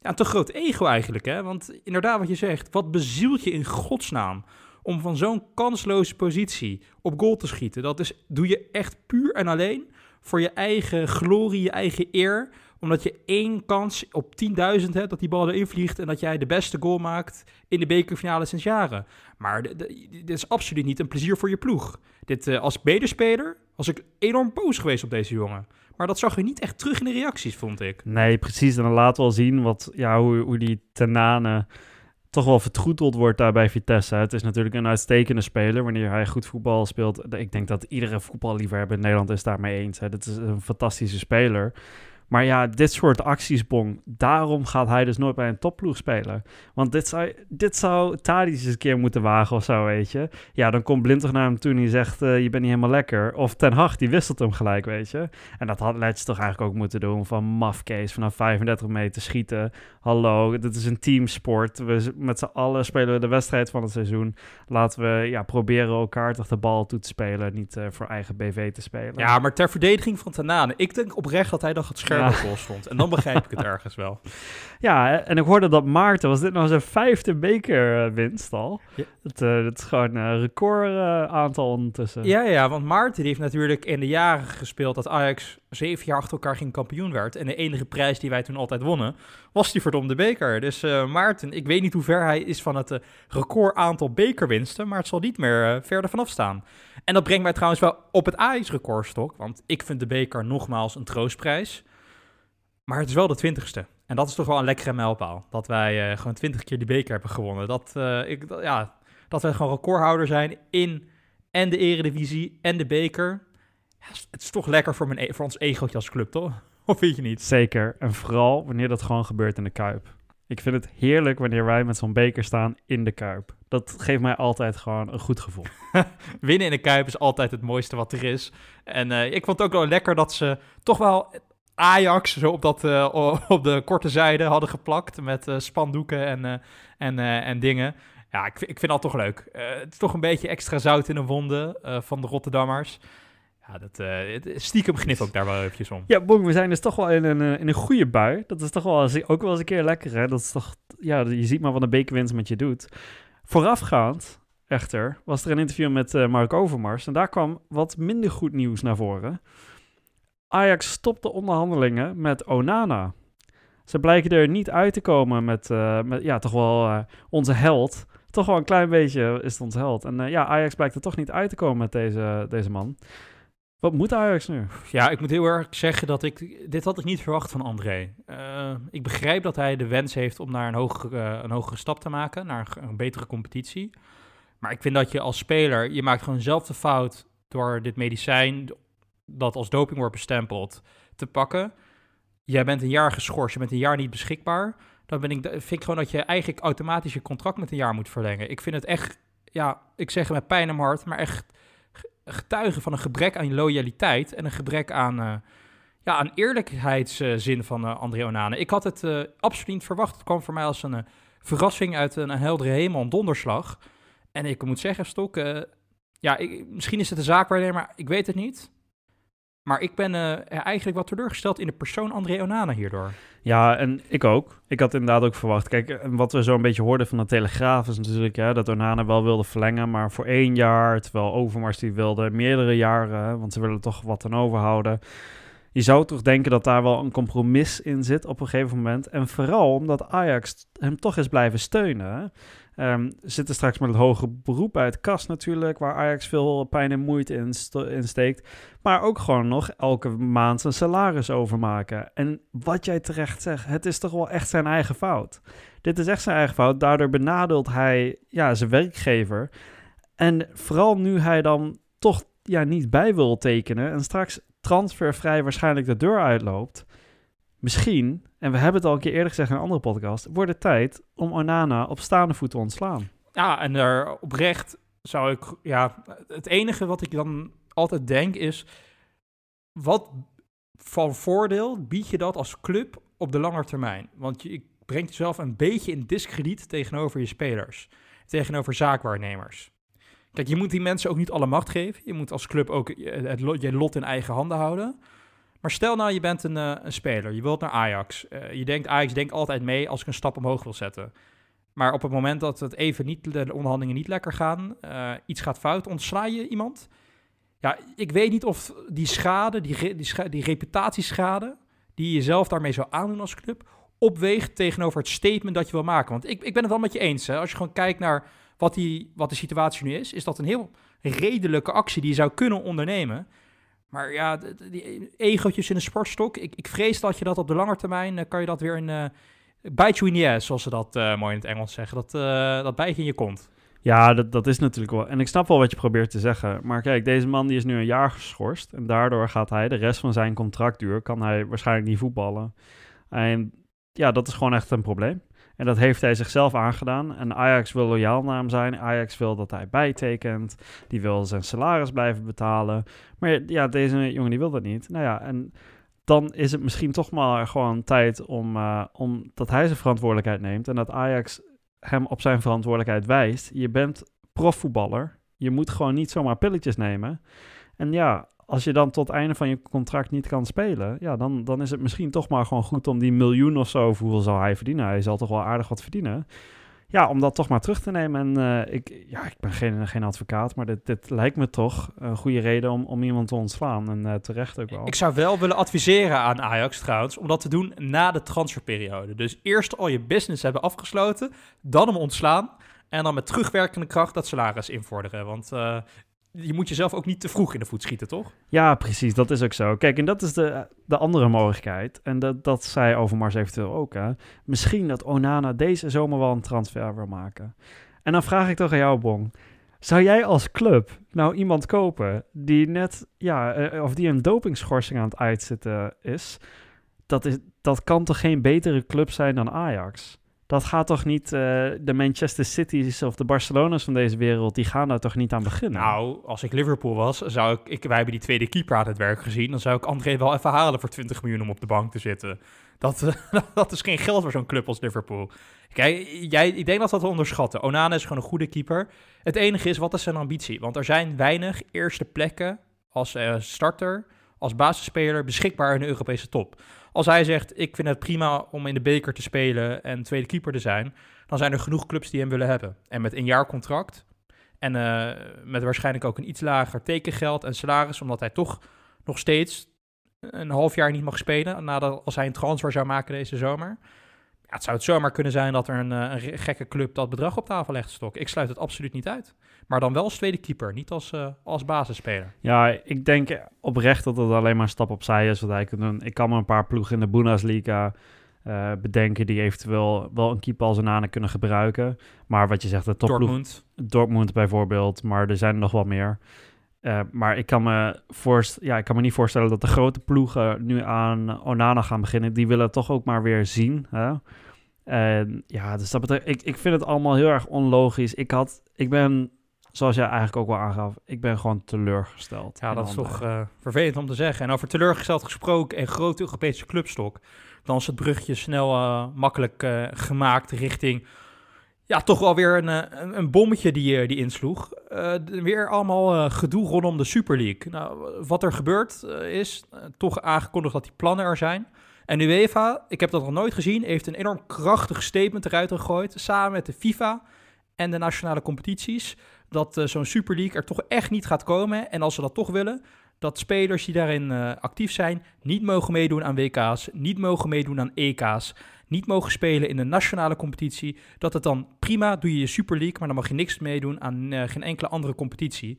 ja, te groot ego eigenlijk, hè? Want inderdaad wat je zegt, wat bezielt je in godsnaam om van zo'n kansloze positie op goal te schieten. Dat is, doe je echt puur en alleen voor je eigen glorie, je eigen eer. Omdat je één kans op 10.000 hebt dat die bal erin vliegt en dat jij de beste goal maakt in de bekerfinale sinds jaren. Maar dit is absoluut niet een plezier voor je ploeg. Dit, uh, als medespeler was ik enorm boos geweest op deze jongen. Maar dat zag je niet echt terug in de reacties, vond ik. Nee, precies. En dan laten we al zien wat, ja, hoe, hoe die Tenane toch wel vertroeteld wordt daar bij Vitesse. Het is natuurlijk een uitstekende speler wanneer hij goed voetbal speelt. Ik denk dat iedere voetballiefhebber in Nederland is daarmee eens. Het is een fantastische speler. Maar ja, dit soort acties, Bong, daarom gaat hij dus nooit bij een topploeg spelen. Want dit zou, dit zou Tadic eens een keer moeten wagen of zo, weet je. Ja, dan komt Blind toch naar hem toe en zegt, uh, je bent niet helemaal lekker. Of Ten Hag, die wisselt hem gelijk, weet je. En dat had Letch toch eigenlijk ook moeten doen, van mafcase vanaf 35 meter schieten. Hallo, dit is een teamsport. We, met z'n allen spelen we de wedstrijd van het seizoen. Laten we ja, proberen elkaar toch de bal toe te spelen, niet uh, voor eigen BV te spelen. Ja, maar ter verdediging van Tanane, ik denk oprecht dat hij dan gaat scherpen goal stond. En dan begrijp ik het ergens wel. Ja, en ik hoorde dat Maarten, was dit nou zijn vijfde bekerwinst al? Ja. Het, eh, dat is gewoon een record eh, aantal ondertussen. Ja, ja, want Maarten die heeft natuurlijk in de jaren gespeeld dat Ajax zeven jaar achter elkaar geen kampioen werd. En de enige prijs die wij toen altijd wonnen, was die verdomde beker. Dus eh, Maarten, ik weet niet hoe ver hij is van het eh, record aantal bekerwinsten, maar het zal niet meer eh, verder vanaf staan. En dat brengt mij trouwens wel op het Ajax-recordstok, want ik vind de beker nogmaals een troostprijs. Maar het is wel de twintigste. En dat is toch wel een lekkere mijlpaal. Dat wij eh, gewoon twintig keer die beker hebben gewonnen. Dat, eh, ik, dat- ja, dat wij gewoon recordhouder zijn in en de eredivisie en de beker. Ja, het is toch lekker voor, mijn, e- voor ons egootje als club, toch? Of vind je niet? Zeker. En vooral wanneer dat gewoon gebeurt in de Kuip. Ik vind het heerlijk wanneer wij met zo'n beker staan in de Kuip. Dat geeft mij altijd gewoon een goed gevoel. Winnen in de Kuip is altijd het mooiste wat er is. En eh, ik vond het ook wel lekker dat ze toch wel Ajax zo op, dat, eh, op de korte zijde hadden geplakt met eh, spandoeken en, eh, en, en dingen. Ja, ik, ik vind dat toch leuk. Het is toch een beetje extra zout in de wonden van de Rotterdammers. Ja, dat, stiekem gnif ook daar wel eventjes om. Ja, Bong, we zijn dus toch wel in een, in een goede bui. Dat is toch wel ook wel eens een keer lekker, hè? Dat is toch, ja, je ziet maar wat een bekerwinst met je doet. Voorafgaand, echter, was er een interview met Mark Overmars. En daar kwam wat minder goed nieuws naar voren. Ajax stopt de onderhandelingen met Onana. Ze blijken er niet uit te komen met, eh, met ja, toch wel eh, onze held. Toch wel een klein beetje is het onze held. En eh, ja, Ajax blijkt er toch niet uit te komen met deze, deze man. Wat moet Ajax nu? Ja, ik moet heel erg zeggen dat ik... Dit had ik niet verwacht van André. Ik begrijp dat hij de wens heeft om naar een hogere, een hogere stap te maken. Naar een, een betere competitie. Maar ik vind dat je als speler... Je maakt gewoon zelf de fout door dit medicijn... dat als doping wordt bestempeld, te pakken. Jij bent een jaar geschorst, je bent een jaar niet beschikbaar. Dan ben ik, vind ik gewoon dat je eigenlijk automatisch je contract met een jaar moet verlengen. Ik vind het echt... Ja, ik zeg het met pijn in mijn hart, maar echt getuigen van een gebrek aan loyaliteit en een gebrek aan, eh, ja, aan eerlijkheidszin van eh, André Onana. Ik had het eh, absoluut niet verwacht. Het kwam voor mij als een verrassing uit een, heldere hemel, een donderslag. En ik moet zeggen, Stok, ja, ik, misschien is het een zaakwaarnemer, ik weet het niet. Maar ik ben eh, eigenlijk wat teleurgesteld in de persoon André Onana hierdoor. Ja, en ik ook. Ik had inderdaad ook verwacht. Kijk, wat we zo een beetje hoorden van de Telegraaf is natuurlijk ja, dat Onana wel wilde verlengen, maar voor één jaar. Terwijl Overmars die wilde meerdere jaren, want ze willen toch wat aan overhouden. Je zou toch denken dat daar wel een compromis in zit op een gegeven moment. En vooral omdat Ajax hem toch is blijven steunen. Ehm, zitten straks met het hoge beroep het kast natuurlijk, waar Ajax veel pijn en moeite in, in steekt. Maar ook gewoon nog elke maand zijn salaris overmaken. En wat jij terecht zegt, het is toch wel echt zijn eigen fout. Dit is echt zijn eigen fout. Daardoor benadeelt hij ja, zijn werkgever. En vooral nu hij dan toch ja, niet bij wil tekenen en straks transfervrij waarschijnlijk de deur uitloopt. Misschien, en we hebben het al een keer eerder gezegd in een andere podcast, wordt het tijd om Onana op staande voet te ontslaan. Ja, en er oprecht zou ik, ja, het enige wat ik dan altijd denk is, wat van voordeel bied je dat als club op de lange termijn? Want je brengt jezelf een beetje in discrediet tegenover je spelers, tegenover zaakwaarnemers. Kijk, je moet die mensen ook niet alle macht geven. Je moet als club ook je, lot in eigen handen houden. Maar stel nou, je bent een, eh, een speler, je wilt naar Ajax. Eh, je denkt, Ajax denkt altijd mee als ik een stap omhoog wil zetten. Maar op het moment dat het even niet, de onderhandelingen niet lekker gaan, eh, iets gaat fout, ontsla je iemand. Ja, ik weet niet of die schade, die, die reputatieschade, die je zelf daarmee zou aandoen als club, opweegt tegenover het statement dat je wil maken. Want ik, ik ben het wel met je eens. Hè? Als je gewoon kijkt naar wat, die, wat de situatie nu is, is dat een heel redelijke actie die je zou kunnen ondernemen. Maar ja, die in een sportstok, ik, ik vrees dat je dat op de lange termijn, eh, kan je dat weer in... eh bite you in the ass, zoals ze dat eh, mooi in het Engels zeggen. Dat, eh dat bijt je in je kont. Ja, dat, dat is natuurlijk wel. En ik snap wel wat je probeert te zeggen. Maar kijk, deze man die is nu een jaar geschorst. En daardoor gaat hij de rest van zijn contractduur... kan hij waarschijnlijk niet voetballen. En ja, dat is gewoon echt een probleem. En dat heeft hij zichzelf aangedaan. En Ajax wil loyaal naar hem zijn. Ajax wil dat hij bijtekent. Die wil zijn salaris blijven betalen. Maar ja, deze jongen die wil dat niet. Nou ja, en dan is het misschien toch maar gewoon tijd om, eh, om dat hij zijn verantwoordelijkheid neemt. En dat Ajax hem op zijn verantwoordelijkheid wijst. Je bent profvoetballer. Je moet gewoon niet zomaar pilletjes nemen. En ja, als je dan tot het einde van je contract niet kan spelen, ja, dan, dan is het misschien toch maar gewoon goed om die miljoen of zo, hoeveel zal hij verdienen? Hij zal toch wel aardig wat verdienen. Ja, om dat toch maar terug te nemen. En eh, ik, ja, ik ben geen, geen advocaat, maar dit, dit lijkt me toch een goede reden om, om iemand te ontslaan. En uh, terecht ook wel. Ik zou wel willen adviseren aan Ajax trouwens, om dat te doen na de transferperiode. Dus eerst al je business hebben afgesloten, dan hem ontslaan. En dan met terugwerkende kracht dat salaris invorderen. Want uh, je moet jezelf ook niet te vroeg in de voet schieten, toch? Ja, precies. Dat is ook zo. Kijk, en dat is de, de andere mogelijkheid. En dat, dat zei Overmars eventueel ook. Hè. Misschien dat Onana deze zomer wel een transfer wil maken. En dan vraag ik toch aan jou, Bong. Zou jij als club nou iemand kopen die net, ja, of die een dopingschorsing aan het uitzitten is? Dat, is, dat kan toch geen betere club zijn dan Ajax? Dat gaat toch niet, uh, de Manchester City's of de Barcelona's van deze wereld, die gaan daar toch niet aan beginnen? Nou, als ik Liverpool was, zou ik, ik wij hebben die tweede keeper aan het werk gezien, dan zou ik André wel even halen voor 20 miljoen om op de bank te zitten. Dat, dat is geen geld voor zo'n club als Liverpool. Kijk, jij, ik denk dat dat onderschatten. Onana is gewoon een goede keeper. Het enige is, wat is zijn ambitie? Want er zijn weinig eerste plekken als uh, starter, als basisspeler beschikbaar in de Europese top. Als hij zegt, ik vind het prima om in de beker te spelen en tweede keeper te zijn, dan zijn er genoeg clubs die hem willen hebben. En met een jaar contract en uh, met waarschijnlijk ook een iets lager tekengeld en salaris, omdat hij toch nog steeds een half jaar niet mag spelen, nadat, als hij een transfer zou maken deze zomer. Ja, het zou het zomaar kunnen zijn dat er een, een, gekke club dat bedrag op tafel legt, Stok. Ik sluit het absoluut niet uit. Maar dan wel als tweede keeper, niet als, uh, als basisspeler. Ja, ik denk oprecht dat het alleen maar een stap opzij is wat hij kan doen. Ik kan me een paar ploegen in de Bundesliga uh, bedenken die eventueel wel een keeper als een Nane kunnen gebruiken. Maar wat je zegt, de topploeg... Dortmund. Dortmund bijvoorbeeld, maar er zijn er nog wel meer. Uh, maar ik kan, me voorst ja, ik kan me niet voorstellen dat de grote ploegen nu aan Onana gaan beginnen. Die willen het toch ook maar weer zien. Hè? En ja, dus dat betreft, ik, ik vind het allemaal heel erg onlogisch. Ik, had, ik ben zoals jij eigenlijk ook wel aangaf, ik ben gewoon teleurgesteld. Ja, dat is toch uh, vervelend om te zeggen. En over teleurgesteld gesproken en grote Europese clubstok, dan is het brugje snel uh, makkelijk uh, gemaakt richting, ja, toch wel weer een, een, een bommetje die, die insloeg. weer allemaal gedoe rondom de Super League. Nou, wat er gebeurt is toch aangekondigd dat die plannen er zijn. En UEFA, ik heb dat nog nooit gezien, heeft een enorm krachtig statement eruit gegooid, samen met de FIFA en de nationale competities dat uh, zo'n Super League er toch echt niet gaat komen. En als ze dat toch willen, dat spelers die daarin uh, actief zijn niet mogen meedoen aan WK's, niet mogen meedoen aan EK's, niet mogen spelen in de nationale competitie. Dat het dan prima, doe je je Super League, maar dan mag je niks meedoen aan uh, geen enkele andere competitie.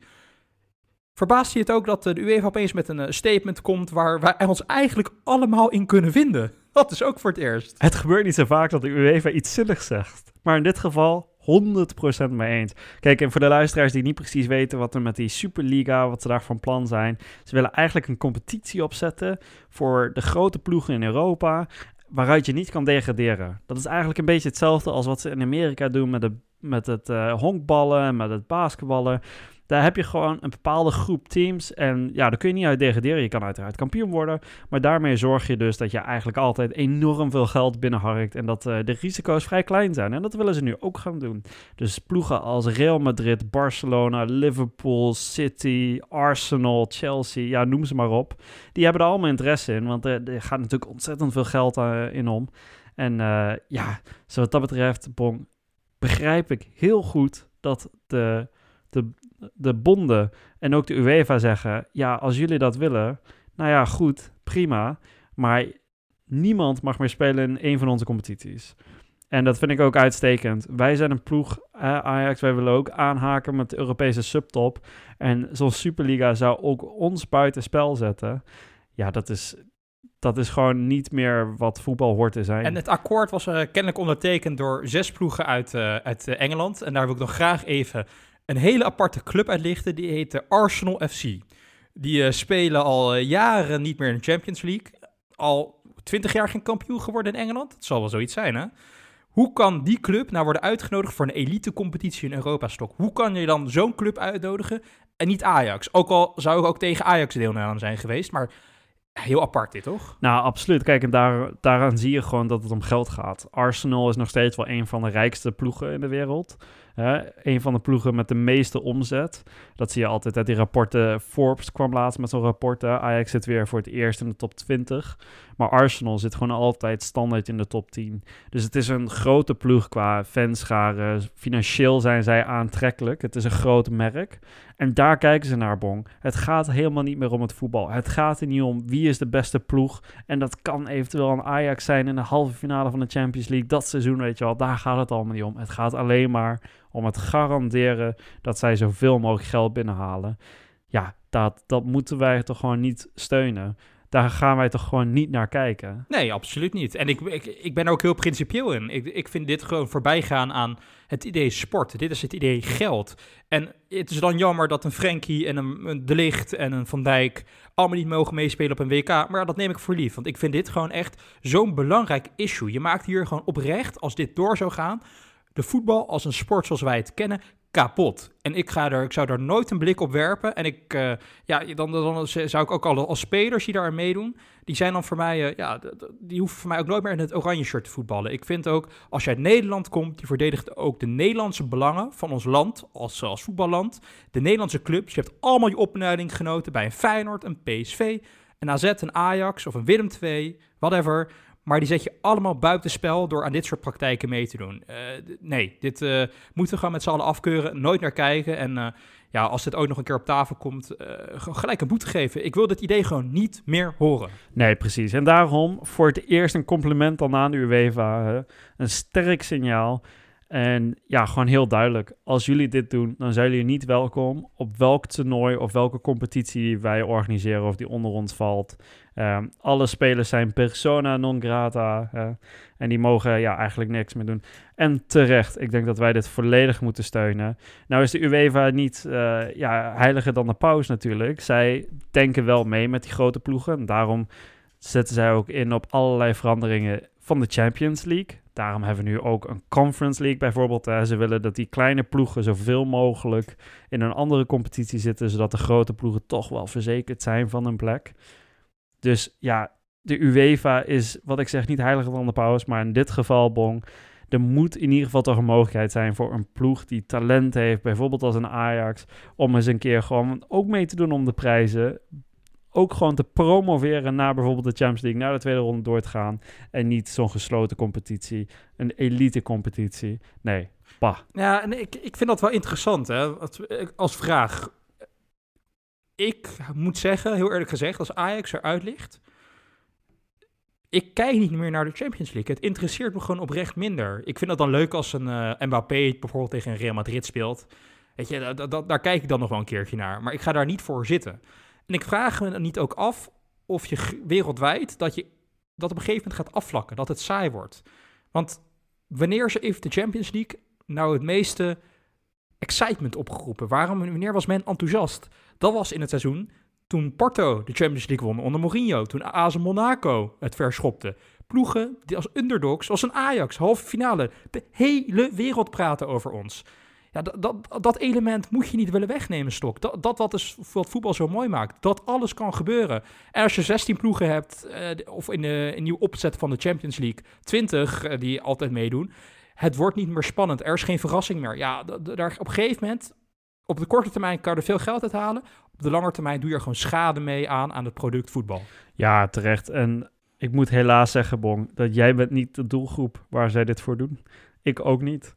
Verbaast je het ook dat de UEFA opeens met een statement komt waar wij ons eigenlijk allemaal in kunnen vinden? Dat is ook voor het eerst. Het gebeurt niet zo vaak dat de UEFA iets zinnigs zegt. Maar in dit geval 100% mee eens. Kijk, en voor de luisteraars die niet precies weten wat er met die Superliga, wat ze daar van plan zijn. Ze willen eigenlijk een competitie opzetten voor de grote ploegen in Europa, waaruit je niet kan degraderen. Dat is eigenlijk een beetje hetzelfde als wat ze in Amerika doen met, de, met het uh, honkballen en met het basketballen. Daar heb je gewoon een bepaalde groep teams. En ja, daar kun je niet uit degraderen. Je kan uiteraard kampioen worden. Maar daarmee zorg je dus dat je eigenlijk altijd enorm veel geld binnenharkt. En dat uh, de risico's vrij klein zijn. En dat willen ze nu ook gaan doen. Dus ploegen als Real Madrid, Barcelona, Liverpool, City, Arsenal, Chelsea. Ja, noem ze maar op. Die hebben er allemaal interesse in. Want er, er gaat natuurlijk ontzettend veel geld uh, in om. En ja, zo wat dat betreft, begrijp ik heel goed dat de, de de bonden en ook de UEFA zeggen: ja, als jullie dat willen, nou ja, goed, prima. Maar niemand mag meer spelen in een van onze competities. En dat vind ik ook uitstekend. Wij zijn een ploeg, Ajax, wij willen ook aanhaken met de Europese subtop. En zo'n Superliga zou ook ons buitenspel zetten. Ja, dat is, dat is gewoon niet meer wat voetbal hoort te zijn. En het akkoord was uh, kennelijk ondertekend door zes ploegen uit, uh, uit uh, Engeland. En daar wil ik nog graag even een hele aparte club uitlichten. Die heet de Arsenal FC. Die uh, spelen al uh, jaren niet meer in de Champions League. Al twintig jaar geen kampioen geworden in Engeland. Dat zal wel zoiets zijn, hè? Hoe kan die club nou worden uitgenodigd voor een elite-competitie in Europa-stok? Hoe kan je dan zo'n club uitnodigen en niet Ajax? Ook al zou ik ook tegen Ajax deelnemen zijn geweest, maar heel apart dit, toch? Nou, absoluut. Kijk, en daar, daaraan zie je gewoon dat het om geld gaat. Arsenal is nog steeds wel een van de rijkste ploegen in de wereld. Hè? Een van de ploegen met de meeste omzet. Dat zie je altijd uit die rapporten. Forbes kwam laatst met zo'n rapport. Ajax zit weer voor het eerst in de top 20. Maar Arsenal zit gewoon altijd standaard in de top 10. Dus het is een grote ploeg qua fanscharen. Financieel zijn zij aantrekkelijk. Het is een groot merk. En daar kijken ze naar, Bong. Het gaat helemaal niet meer om het voetbal. Het gaat er niet om wie is de beste ploeg. En dat kan eventueel een Ajax zijn in de halve finale van de Champions League. Dat seizoen, weet je wel. Daar gaat het allemaal niet om. Het gaat alleen maar om het garanderen dat zij zoveel mogelijk geld binnenhalen. Ja, dat, dat moeten wij toch gewoon niet steunen daar gaan wij toch gewoon niet naar kijken. Nee, absoluut niet. En ik, ik, ik ben ook heel principieel in. Ik, ik vind dit gewoon voorbijgaan aan het idee sport. Dit is het idee geld. En het is dan jammer dat een Frenkie en een, een De Ligt en een Van Dijk allemaal niet mogen meespelen op een WK. Maar dat neem ik voor lief. Want ik vind dit gewoon echt zo'n belangrijk issue. Je maakt hier gewoon oprecht, als dit door zou gaan, de voetbal als een sport zoals wij het kennen, kapot. En ik, ga er, ik zou daar nooit een blik op werpen. En ik, uh, ja, dan, dan zou ik ook al als spelers die daar meedoen, die zijn dan voor mij, uh, ja, die hoeven voor mij ook nooit meer in het oranje shirt te voetballen. Ik vind ook, als je uit Nederland komt, die verdedigt ook de Nederlandse belangen van ons land, als, als voetballand. De Nederlandse clubs, je hebt allemaal je opleiding genoten bij een Feyenoord, een PSV, een AZ, een Ajax of een Willem II, whatever. Maar die zet je allemaal buitenspel door aan dit soort praktijken mee te doen. Uh, nee, dit uh, moeten we gewoon met z'n allen afkeuren. Nooit naar kijken. En uh, ja, als dit ooit nog een keer op tafel komt, gelijk een boete geven. Ik wil dit idee gewoon niet meer horen. Nee, precies. En daarom voor het eerst een compliment dan aan de UEFA. Een sterk signaal. En ja, gewoon heel duidelijk. Als jullie dit doen, dan zijn jullie niet welkom op welk toernooi of welke competitie wij organiseren of die onder ons valt. Um, alle spelers zijn persona non grata en die mogen ja, eigenlijk niks meer doen. En terecht, ik denk dat wij dit volledig moeten steunen. Nou is de UEFA niet uh, ja, heiliger dan de paus natuurlijk. Zij denken wel mee met die grote ploegen. Daarom zetten zij ook in op allerlei veranderingen van de Champions League. Daarom hebben we nu ook een Conference League bijvoorbeeld. Ze willen dat die kleine ploegen zoveel mogelijk in een andere competitie zitten, zodat de grote ploegen toch wel verzekerd zijn van een plek. Dus ja, de UEFA is, wat ik zeg, niet heiliger dan de paus, maar in dit geval, Bong, er moet in ieder geval toch een mogelijkheid zijn voor een ploeg die talent heeft, bijvoorbeeld als een Ajax, om eens een keer gewoon ook mee te doen om de prijzen. Ook gewoon te promoveren naar bijvoorbeeld de Champions League, naar de tweede ronde door te gaan. En niet zo'n gesloten competitie, een elite competitie. Nee, pa. Ja, en ik, ik vind dat wel interessant hè, als vraag ik moet zeggen, heel eerlijk gezegd, als Ajax eruit ligt, ik kijk niet meer naar de Champions League. Het interesseert me gewoon oprecht minder. Ik vind het dan leuk als een uh, Mbappé bijvoorbeeld tegen een Real Madrid speelt. Weet je, daar kijk ik dan nog wel een keertje naar. Maar ik ga daar niet voor zitten. En ik vraag me niet ook af of je wereldwijd dat je dat op een gegeven moment gaat afvlakken, dat het saai wordt. Want wanneer ze even de Champions League nou het meeste excitement opgeroepen? Waarom, wanneer was men enthousiast? Dat was in het seizoen toen Porto de Champions League won onder Mourinho. Toen AS Monaco het verschopte. Ploegen die als underdogs, zoals een Ajax, halve finale. De hele wereld praten over ons. Ja, dat, dat, element moet je niet willen wegnemen, Stok. Dat, dat wat, is, wat voetbal zo mooi maakt. Dat alles kan gebeuren. En als je 16 ploegen hebt, uh, of in de in nieuw opzet van de Champions League, 20 uh, die altijd meedoen. Het wordt niet meer spannend. Er is geen verrassing meer. Ja, daar, op een gegeven moment op de korte termijn kan je er veel geld uit halen. Op de lange termijn doe je er gewoon schade mee aan aan het product voetbal. Ja, terecht. En ik moet helaas zeggen, Bong, dat jij bent niet de doelgroep waar zij dit voor doen. Ik ook niet.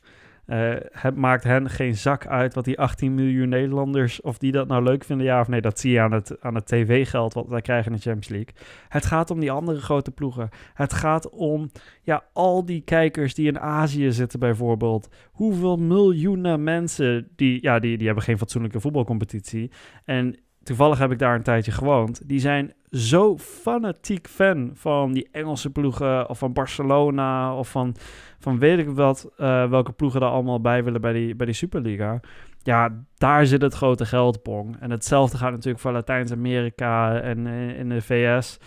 Uh, het maakt hen geen zak uit wat die 18 miljoen Nederlanders, of die dat nou leuk vinden, ja of nee. Dat zie je aan het, aan het tv-geld wat wij krijgen in de Champions League. Het gaat om die andere grote ploegen. Het gaat om ja, al die kijkers die in Azië zitten bijvoorbeeld. Hoeveel miljoenen mensen, die, ja, die, die hebben geen fatsoenlijke voetbalcompetitie. En toevallig heb ik daar een tijdje gewoond. Die zijn zo fanatiek fan van die Engelse ploegen of van Barcelona of van, van weet ik wat, uh, welke ploegen er allemaal bij willen bij die, bij die Superliga. Ja, daar zit het grote geldpong. En hetzelfde gaat natuurlijk voor Latijns-Amerika en uh, in de VS.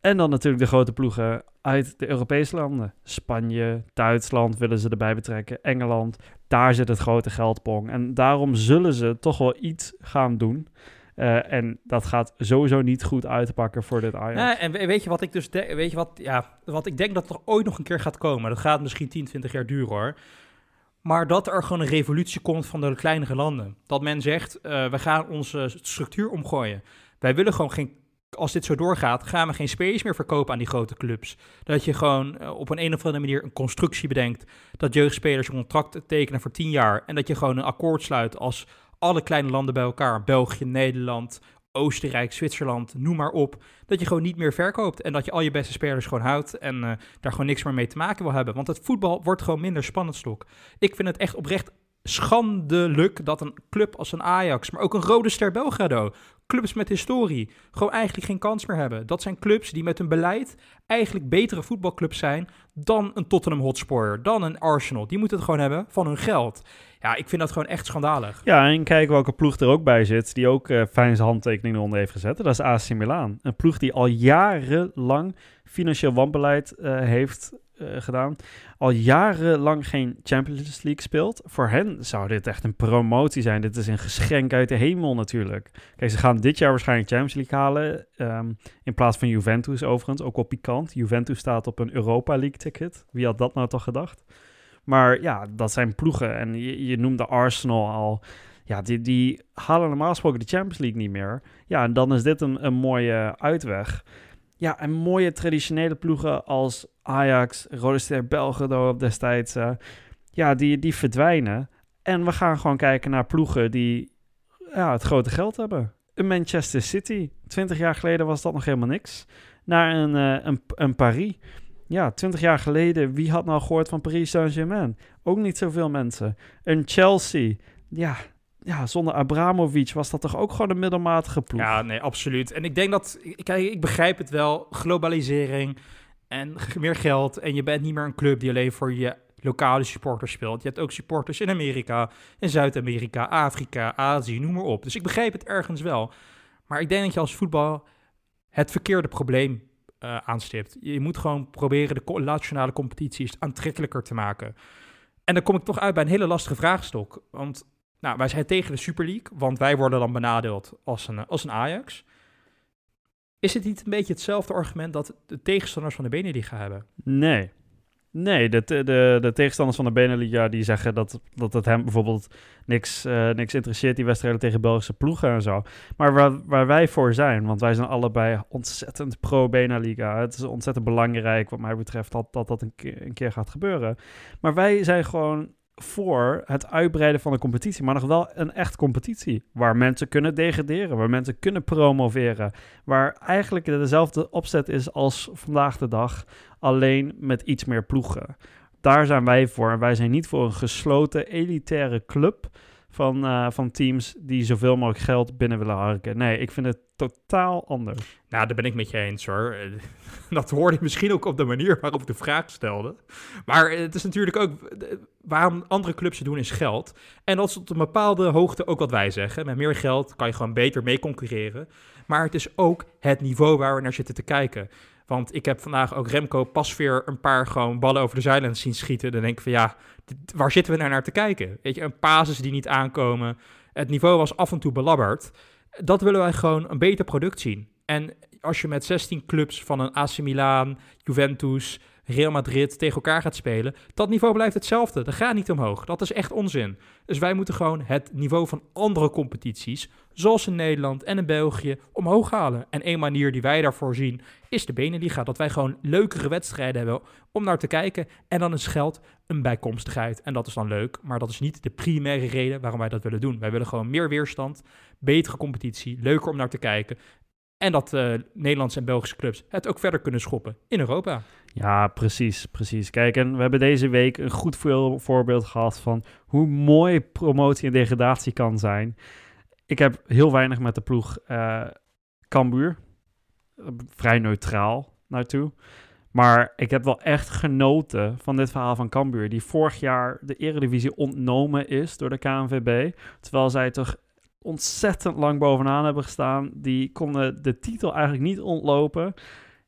En dan natuurlijk de grote ploegen uit de Europese landen. Spanje, Duitsland willen ze erbij betrekken, Engeland. Daar zit het grote geldpong. En daarom zullen ze toch wel iets gaan doen. Uh, en dat gaat sowieso niet goed uitpakken voor dit Ajax. Ja, en weet je wat ik dus weet je wat, ja, wat ik denk dat er ooit nog een keer gaat komen. Dat gaat misschien 10, 20 jaar duren hoor. Maar dat er gewoon een revolutie komt van de kleinere landen. Dat men zegt, uh, we gaan onze structuur omgooien. Wij willen gewoon geen als dit zo doorgaat, gaan we geen spelers meer verkopen aan die grote clubs. Dat je gewoon eh, op een, een of andere manier een constructie bedenkt. Dat jeugdspelers een contract tekenen voor 10 jaar. En dat je gewoon een akkoord sluit als alle kleine landen bij elkaar. België, Nederland, Oostenrijk, Zwitserland, noem maar op. Dat je gewoon niet meer verkoopt. En dat je al je beste spelers gewoon houdt. En uh, daar gewoon niks meer mee te maken wil hebben. Want het voetbal wordt gewoon minder spannend stok. Ik vind het echt oprecht schandelijk dat een club als een Ajax, maar ook een Rode Ster Belgrado, clubs met historie, gewoon eigenlijk geen kans meer hebben. Dat zijn clubs die met hun beleid eigenlijk betere voetbalclubs zijn dan een Tottenham Hotspur, dan een Arsenal. Die moeten het gewoon hebben van hun geld. Ja, ik vind dat gewoon echt schandalig. Ja, en kijk welke ploeg er ook bij zit, die ook uh, fijn zijn handtekening eronder heeft gezet. Dat is AC Milan. Een ploeg die al jarenlang financieel wanbeleid uh, heeft uh, gedaan. Al jarenlang geen Champions League speelt. Voor hen zou dit echt een promotie zijn. Dit is een geschenk uit de hemel natuurlijk. Kijk, ze gaan dit jaar waarschijnlijk Champions League halen. Um, in plaats van Juventus overigens. Ook wel pikant. Juventus staat op een Europa League ticket. Wie had dat nou toch gedacht? Maar ja, dat zijn ploegen. En je, je noemde Arsenal al. Ja, die, die halen normaal gesproken de Champions League niet meer. Ja, en dan is dit een, een mooie uitweg. Ja, en mooie traditionele ploegen als Ajax, Rode Ster Belgrado destijds, uh, ja, die, die verdwijnen. En we gaan gewoon kijken naar ploegen die ja, het grote geld hebben. Een Manchester City, 20 jaar geleden was dat nog helemaal niks. Naar een, uh, een, een Paris. Ja, 20 jaar geleden, wie had nou gehoord van Paris Saint-Germain? Ook niet zoveel mensen. Een Chelsea, ja, ja, zonder Abramovic was dat toch ook gewoon een middelmatige ploeg? Ja, nee, absoluut. En ik denk dat, kijk, ik begrijp het wel, globalisering en meer geld. En je bent niet meer een club die alleen voor je lokale supporters speelt. Je hebt ook supporters in Amerika, in Zuid-Amerika, Afrika, Azië, noem maar op. Dus ik begrijp het ergens wel. Maar ik denk dat je als voetbal het verkeerde probleem uh, aanstipt. Je moet gewoon proberen de nationale competities aantrekkelijker te maken. En dan kom ik toch uit bij een hele lastige vraagstok. Want nou, wij zijn tegen de Super League, want wij worden dan benadeeld als een, als een Ajax. Is het niet een beetje hetzelfde argument dat de tegenstanders van de Beneliga hebben? Nee. Nee, de, de, de tegenstanders van de Beneliga die zeggen dat, dat het hem bijvoorbeeld niks, uh, niks interesseert, die wedstrijden tegen Belgische ploegen en zo. Maar waar, waar wij voor zijn, want wij zijn allebei ontzettend pro-Beneliga. Het is ontzettend belangrijk wat mij betreft dat dat, dat een, keer, een keer gaat gebeuren. Maar wij zijn gewoon voor het uitbreiden van de competitie, maar nog wel een echt competitie. Waar mensen kunnen degraderen, waar mensen kunnen promoveren. Waar eigenlijk dezelfde opzet is als vandaag de dag, alleen met iets meer ploegen. Daar zijn wij voor. Wij zijn niet voor een gesloten elitaire club van, uh, van teams die zoveel mogelijk geld binnen willen harken. Nee, ik vind het totaal anders. Nou, daar ben ik met je eens hoor. Dat hoorde je misschien ook op de manier waarop ik de vraag stelde. Maar het is natuurlijk ook waarom andere clubs het doen is geld. En dat is tot een bepaalde hoogte ook wat wij zeggen. Met meer geld kan je gewoon beter mee concurreren. Maar het is ook het niveau waar we naar zitten te kijken. Want ik heb vandaag ook Remco Pasveer een paar gewoon ballen over de zijlijn zien schieten. Dan denk ik van ja, waar zitten we nou naar te kijken? Weet je, een basis die niet aankomen. Het niveau was af en toe belabberd. Dat willen wij gewoon een beter product zien. En als je met 16 clubs van een AC Milan, Juventus, Real Madrid tegen elkaar gaat spelen, dat niveau blijft hetzelfde. Dat gaat niet omhoog. Dat is echt onzin. Dus wij moeten gewoon het niveau van andere competities, zoals in Nederland en in België, omhoog halen. En één manier die wij daarvoor zien, is de Beneliga. Dat wij gewoon leukere wedstrijden hebben om naar te kijken. En dan is geld een bijkomstigheid. En dat is dan leuk, maar dat is niet de primaire reden waarom wij dat willen doen. Wij willen gewoon meer weerstand, betere competitie, leuker om naar te kijken. En dat uh, Nederlandse en Belgische clubs het ook verder kunnen schoppen in Europa. Ja, precies, precies. Kijk, en we hebben deze week een goed voorbeeld gehad van hoe mooi promotie en degradatie kan zijn. Ik heb heel weinig met de ploeg uh, Cambuur. Vrij neutraal naartoe. Maar ik heb wel echt genoten van dit verhaal van Cambuur. Die vorig jaar de Eredivisie ontnomen is door de KNVB. Terwijl zij toch ontzettend lang bovenaan hebben gestaan. Die konden de titel eigenlijk niet ontlopen.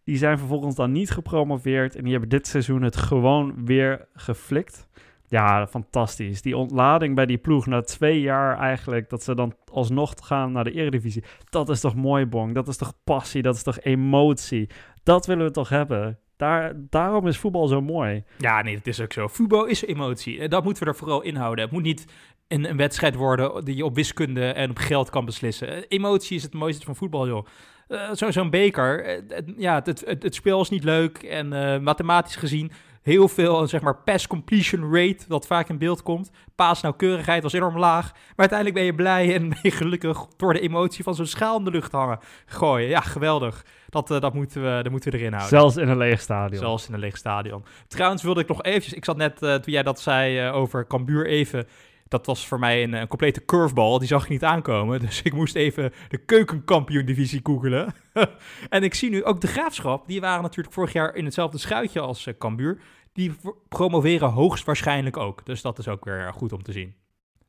Die zijn vervolgens dan niet gepromoveerd. En die hebben dit seizoen het gewoon weer geflikt. Ja, fantastisch. Die ontlading bij die ploeg na twee jaar eigenlijk, dat ze dan alsnog gaan naar de Eredivisie. Dat is toch mooi, Bong? Dat is toch passie? Dat is toch emotie? Dat willen we toch hebben? Daar, daarom is voetbal zo mooi. Ja, nee, dat is ook zo. Voetbal is emotie. En dat moeten we er vooral inhouden. Het moet niet een, een wedstrijd worden die je op wiskunde en op geld kan beslissen. Eh, Emotie is het mooiste van voetbal, joh. Eh, zo, Zo'n beker, eh, het- ja, het, het, het spel is niet leuk en eh, mathematisch gezien heel veel, zeg maar, pass completion rate, dat vaak in beeld komt. Paasnauwkeurigheid was enorm laag, maar uiteindelijk ben je blij en ben je gelukkig door de emotie van zo'n schaal in de lucht hangen. Gooien, ja, geweldig. Dat, eh, dat, moeten, we, dat moeten we erin houden. Zelfs in een leeg stadion. Zelfs in een leeg stadion. Trouwens wilde ik nog eventjes... Ik zat net, eh, toen jij dat zei eh, over Cambuur even... Dat was voor mij een, een complete curveball. Die zag ik niet aankomen. Dus ik moest even de keukenkampioen-divisie googelen. en ik zie nu ook de Graafschap. Die waren natuurlijk vorig jaar in hetzelfde schuitje als uh, Cambuur. Die promoveren hoogstwaarschijnlijk ook. Dus dat is ook weer goed om te zien.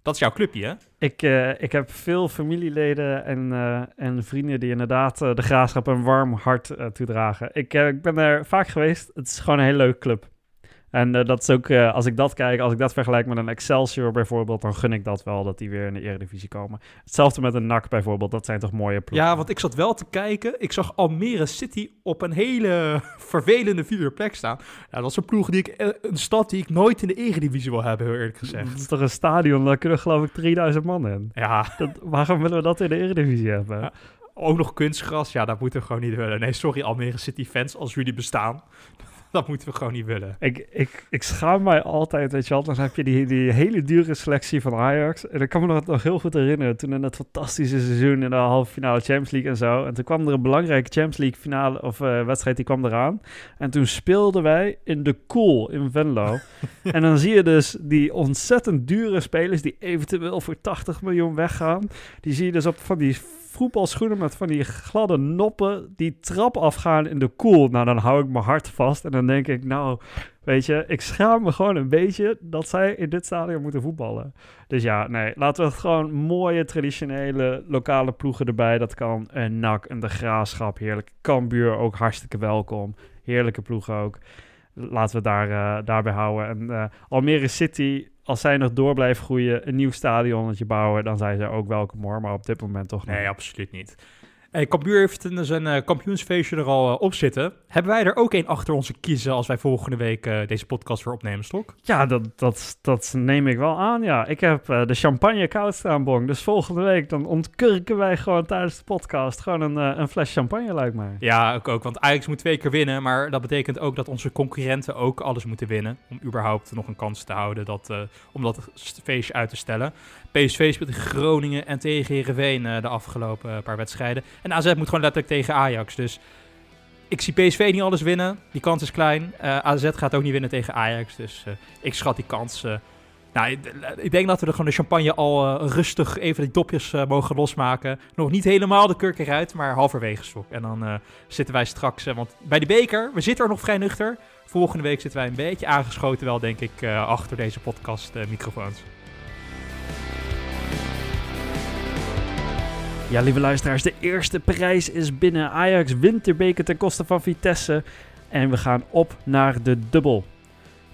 Dat is jouw clubje, hè? Ik, eh, ik heb veel familieleden en, eh, en vrienden die inderdaad de graafschap een warm hart toedragen. Ik, ik ben er vaak geweest. Het is gewoon een hele leuke club. En eh, dat is ook, eh, als ik dat kijk, als ik dat vergelijk met een Excelsior bijvoorbeeld, dan gun ik dat wel dat die weer in de Eredivisie komen. Hetzelfde met een NAC bijvoorbeeld, dat zijn toch mooie ploegen. Ja, want ik zat wel te kijken. Ik zag Almere City op een hele vervelende vierde plek staan. Ja, dat is een ploeg die ik, eh, een stad die ik nooit in de Eredivisie wil hebben, heel eerlijk Dat gezegd. is toch een stadion, daar kunnen geloof ik 3000 man in. Ja, Dat, waarom willen we dat in de Eredivisie hebben? Ja. ook nog kunstgras. Ja, dat moeten we gewoon niet willen. Nee, sorry Almere City fans, als jullie bestaan. Dat moeten we gewoon niet willen. Ik, ik, ik schaam mij altijd, weet je wel. Dan heb je die, die hele dure selectie van Ajax. En ik kan me nog, nog heel goed herinneren. Toen in dat fantastische seizoen in de halve finale Champions League en zo. En toen kwam er een belangrijke Champions League finale of eh, wedstrijd, die kwam eraan. En toen speelden wij in de Cool in Venlo. en dan zie je dus die ontzettend dure spelers die eventueel voor 80 miljoen weggaan. Die zie je dus op van die voetbalschoenen met van die gladde noppen die trap afgaan in de koel. Nou, dan hou ik mijn hart vast en dan denk ik, nou, weet je, ik schaam me gewoon een beetje dat zij in dit stadion moeten voetballen. Dus ja, nee, laten we het gewoon mooie, traditionele, lokale ploegen erbij. Dat kan een NAC, een De Graafschap, heerlijk. Cambuur ook hartstikke welkom. Heerlijke ploegen ook. Laten we daar, eh, daarbij houden. En eh, Almere City, als zij nog door blijven groeien, een nieuw stadionnetje bouwen, dan zijn ze ook welkom hoor. Maar op dit moment toch niet. Nee, absoluut niet. Hey, Cambuur heeft een- zijn eh, kampioensfeestje er al eh, op zitten. Hebben wij er ook één achter onze kiezen als wij volgende week eh, deze podcast weer opnemen, Stok? Ja, dat, dat, dat neem ik wel aan, ja. Ik heb eh, de champagne koud staan, Bong. Dus volgende week dan ontkurken wij gewoon tijdens de podcast gewoon een, eh, een fles champagne, lijkt mij. Ja, ik ook. Want Ajax moet twee keer winnen. Maar dat betekent ook dat onze concurrenten ook alles moeten winnen. Om überhaupt nog een kans te houden dat, eh, om dat feestje uit te stellen. PSV speelt in Groningen en tegen Heerenveen eh, de afgelopen eh, paar wedstrijden. En AZ moet gewoon letterlijk tegen Ajax. Dus ik zie PSV niet alles winnen. Die kans is klein. Eh, AZ gaat ook niet winnen tegen Ajax. Dus eh, ik schat die kans... eh, nou, ik- denk dat we er gewoon de champagne al rustig even die dopjes mogen losmaken. Nog niet helemaal de kurk eruit, maar halverwege stok. En dan zitten wij straks, want bij de beker, we zitten er nog vrij nuchter. Volgende week zitten wij een beetje aangeschoten wel, denk ik, achter deze podcast microfoons. Ja, lieve luisteraars, de eerste prijs is binnen. Ajax wint de beker ten koste van Vitesse. En we gaan op naar de dubbel.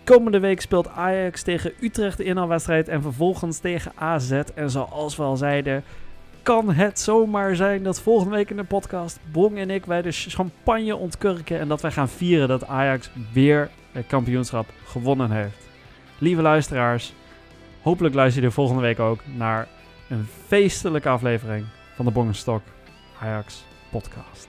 Komende week speelt Ajax tegen Utrecht de inhaalwedstrijd en vervolgens tegen AZ. En zoals we al zeiden, kan het zomaar zijn dat volgende week in de podcast Bong en ik wij de champagne ontkurken en dat wij gaan vieren dat Ajax weer het kampioenschap gewonnen heeft. Lieve luisteraars, hopelijk luister je volgende week ook naar een feestelijke aflevering van de Bong en Stok Ajax podcast.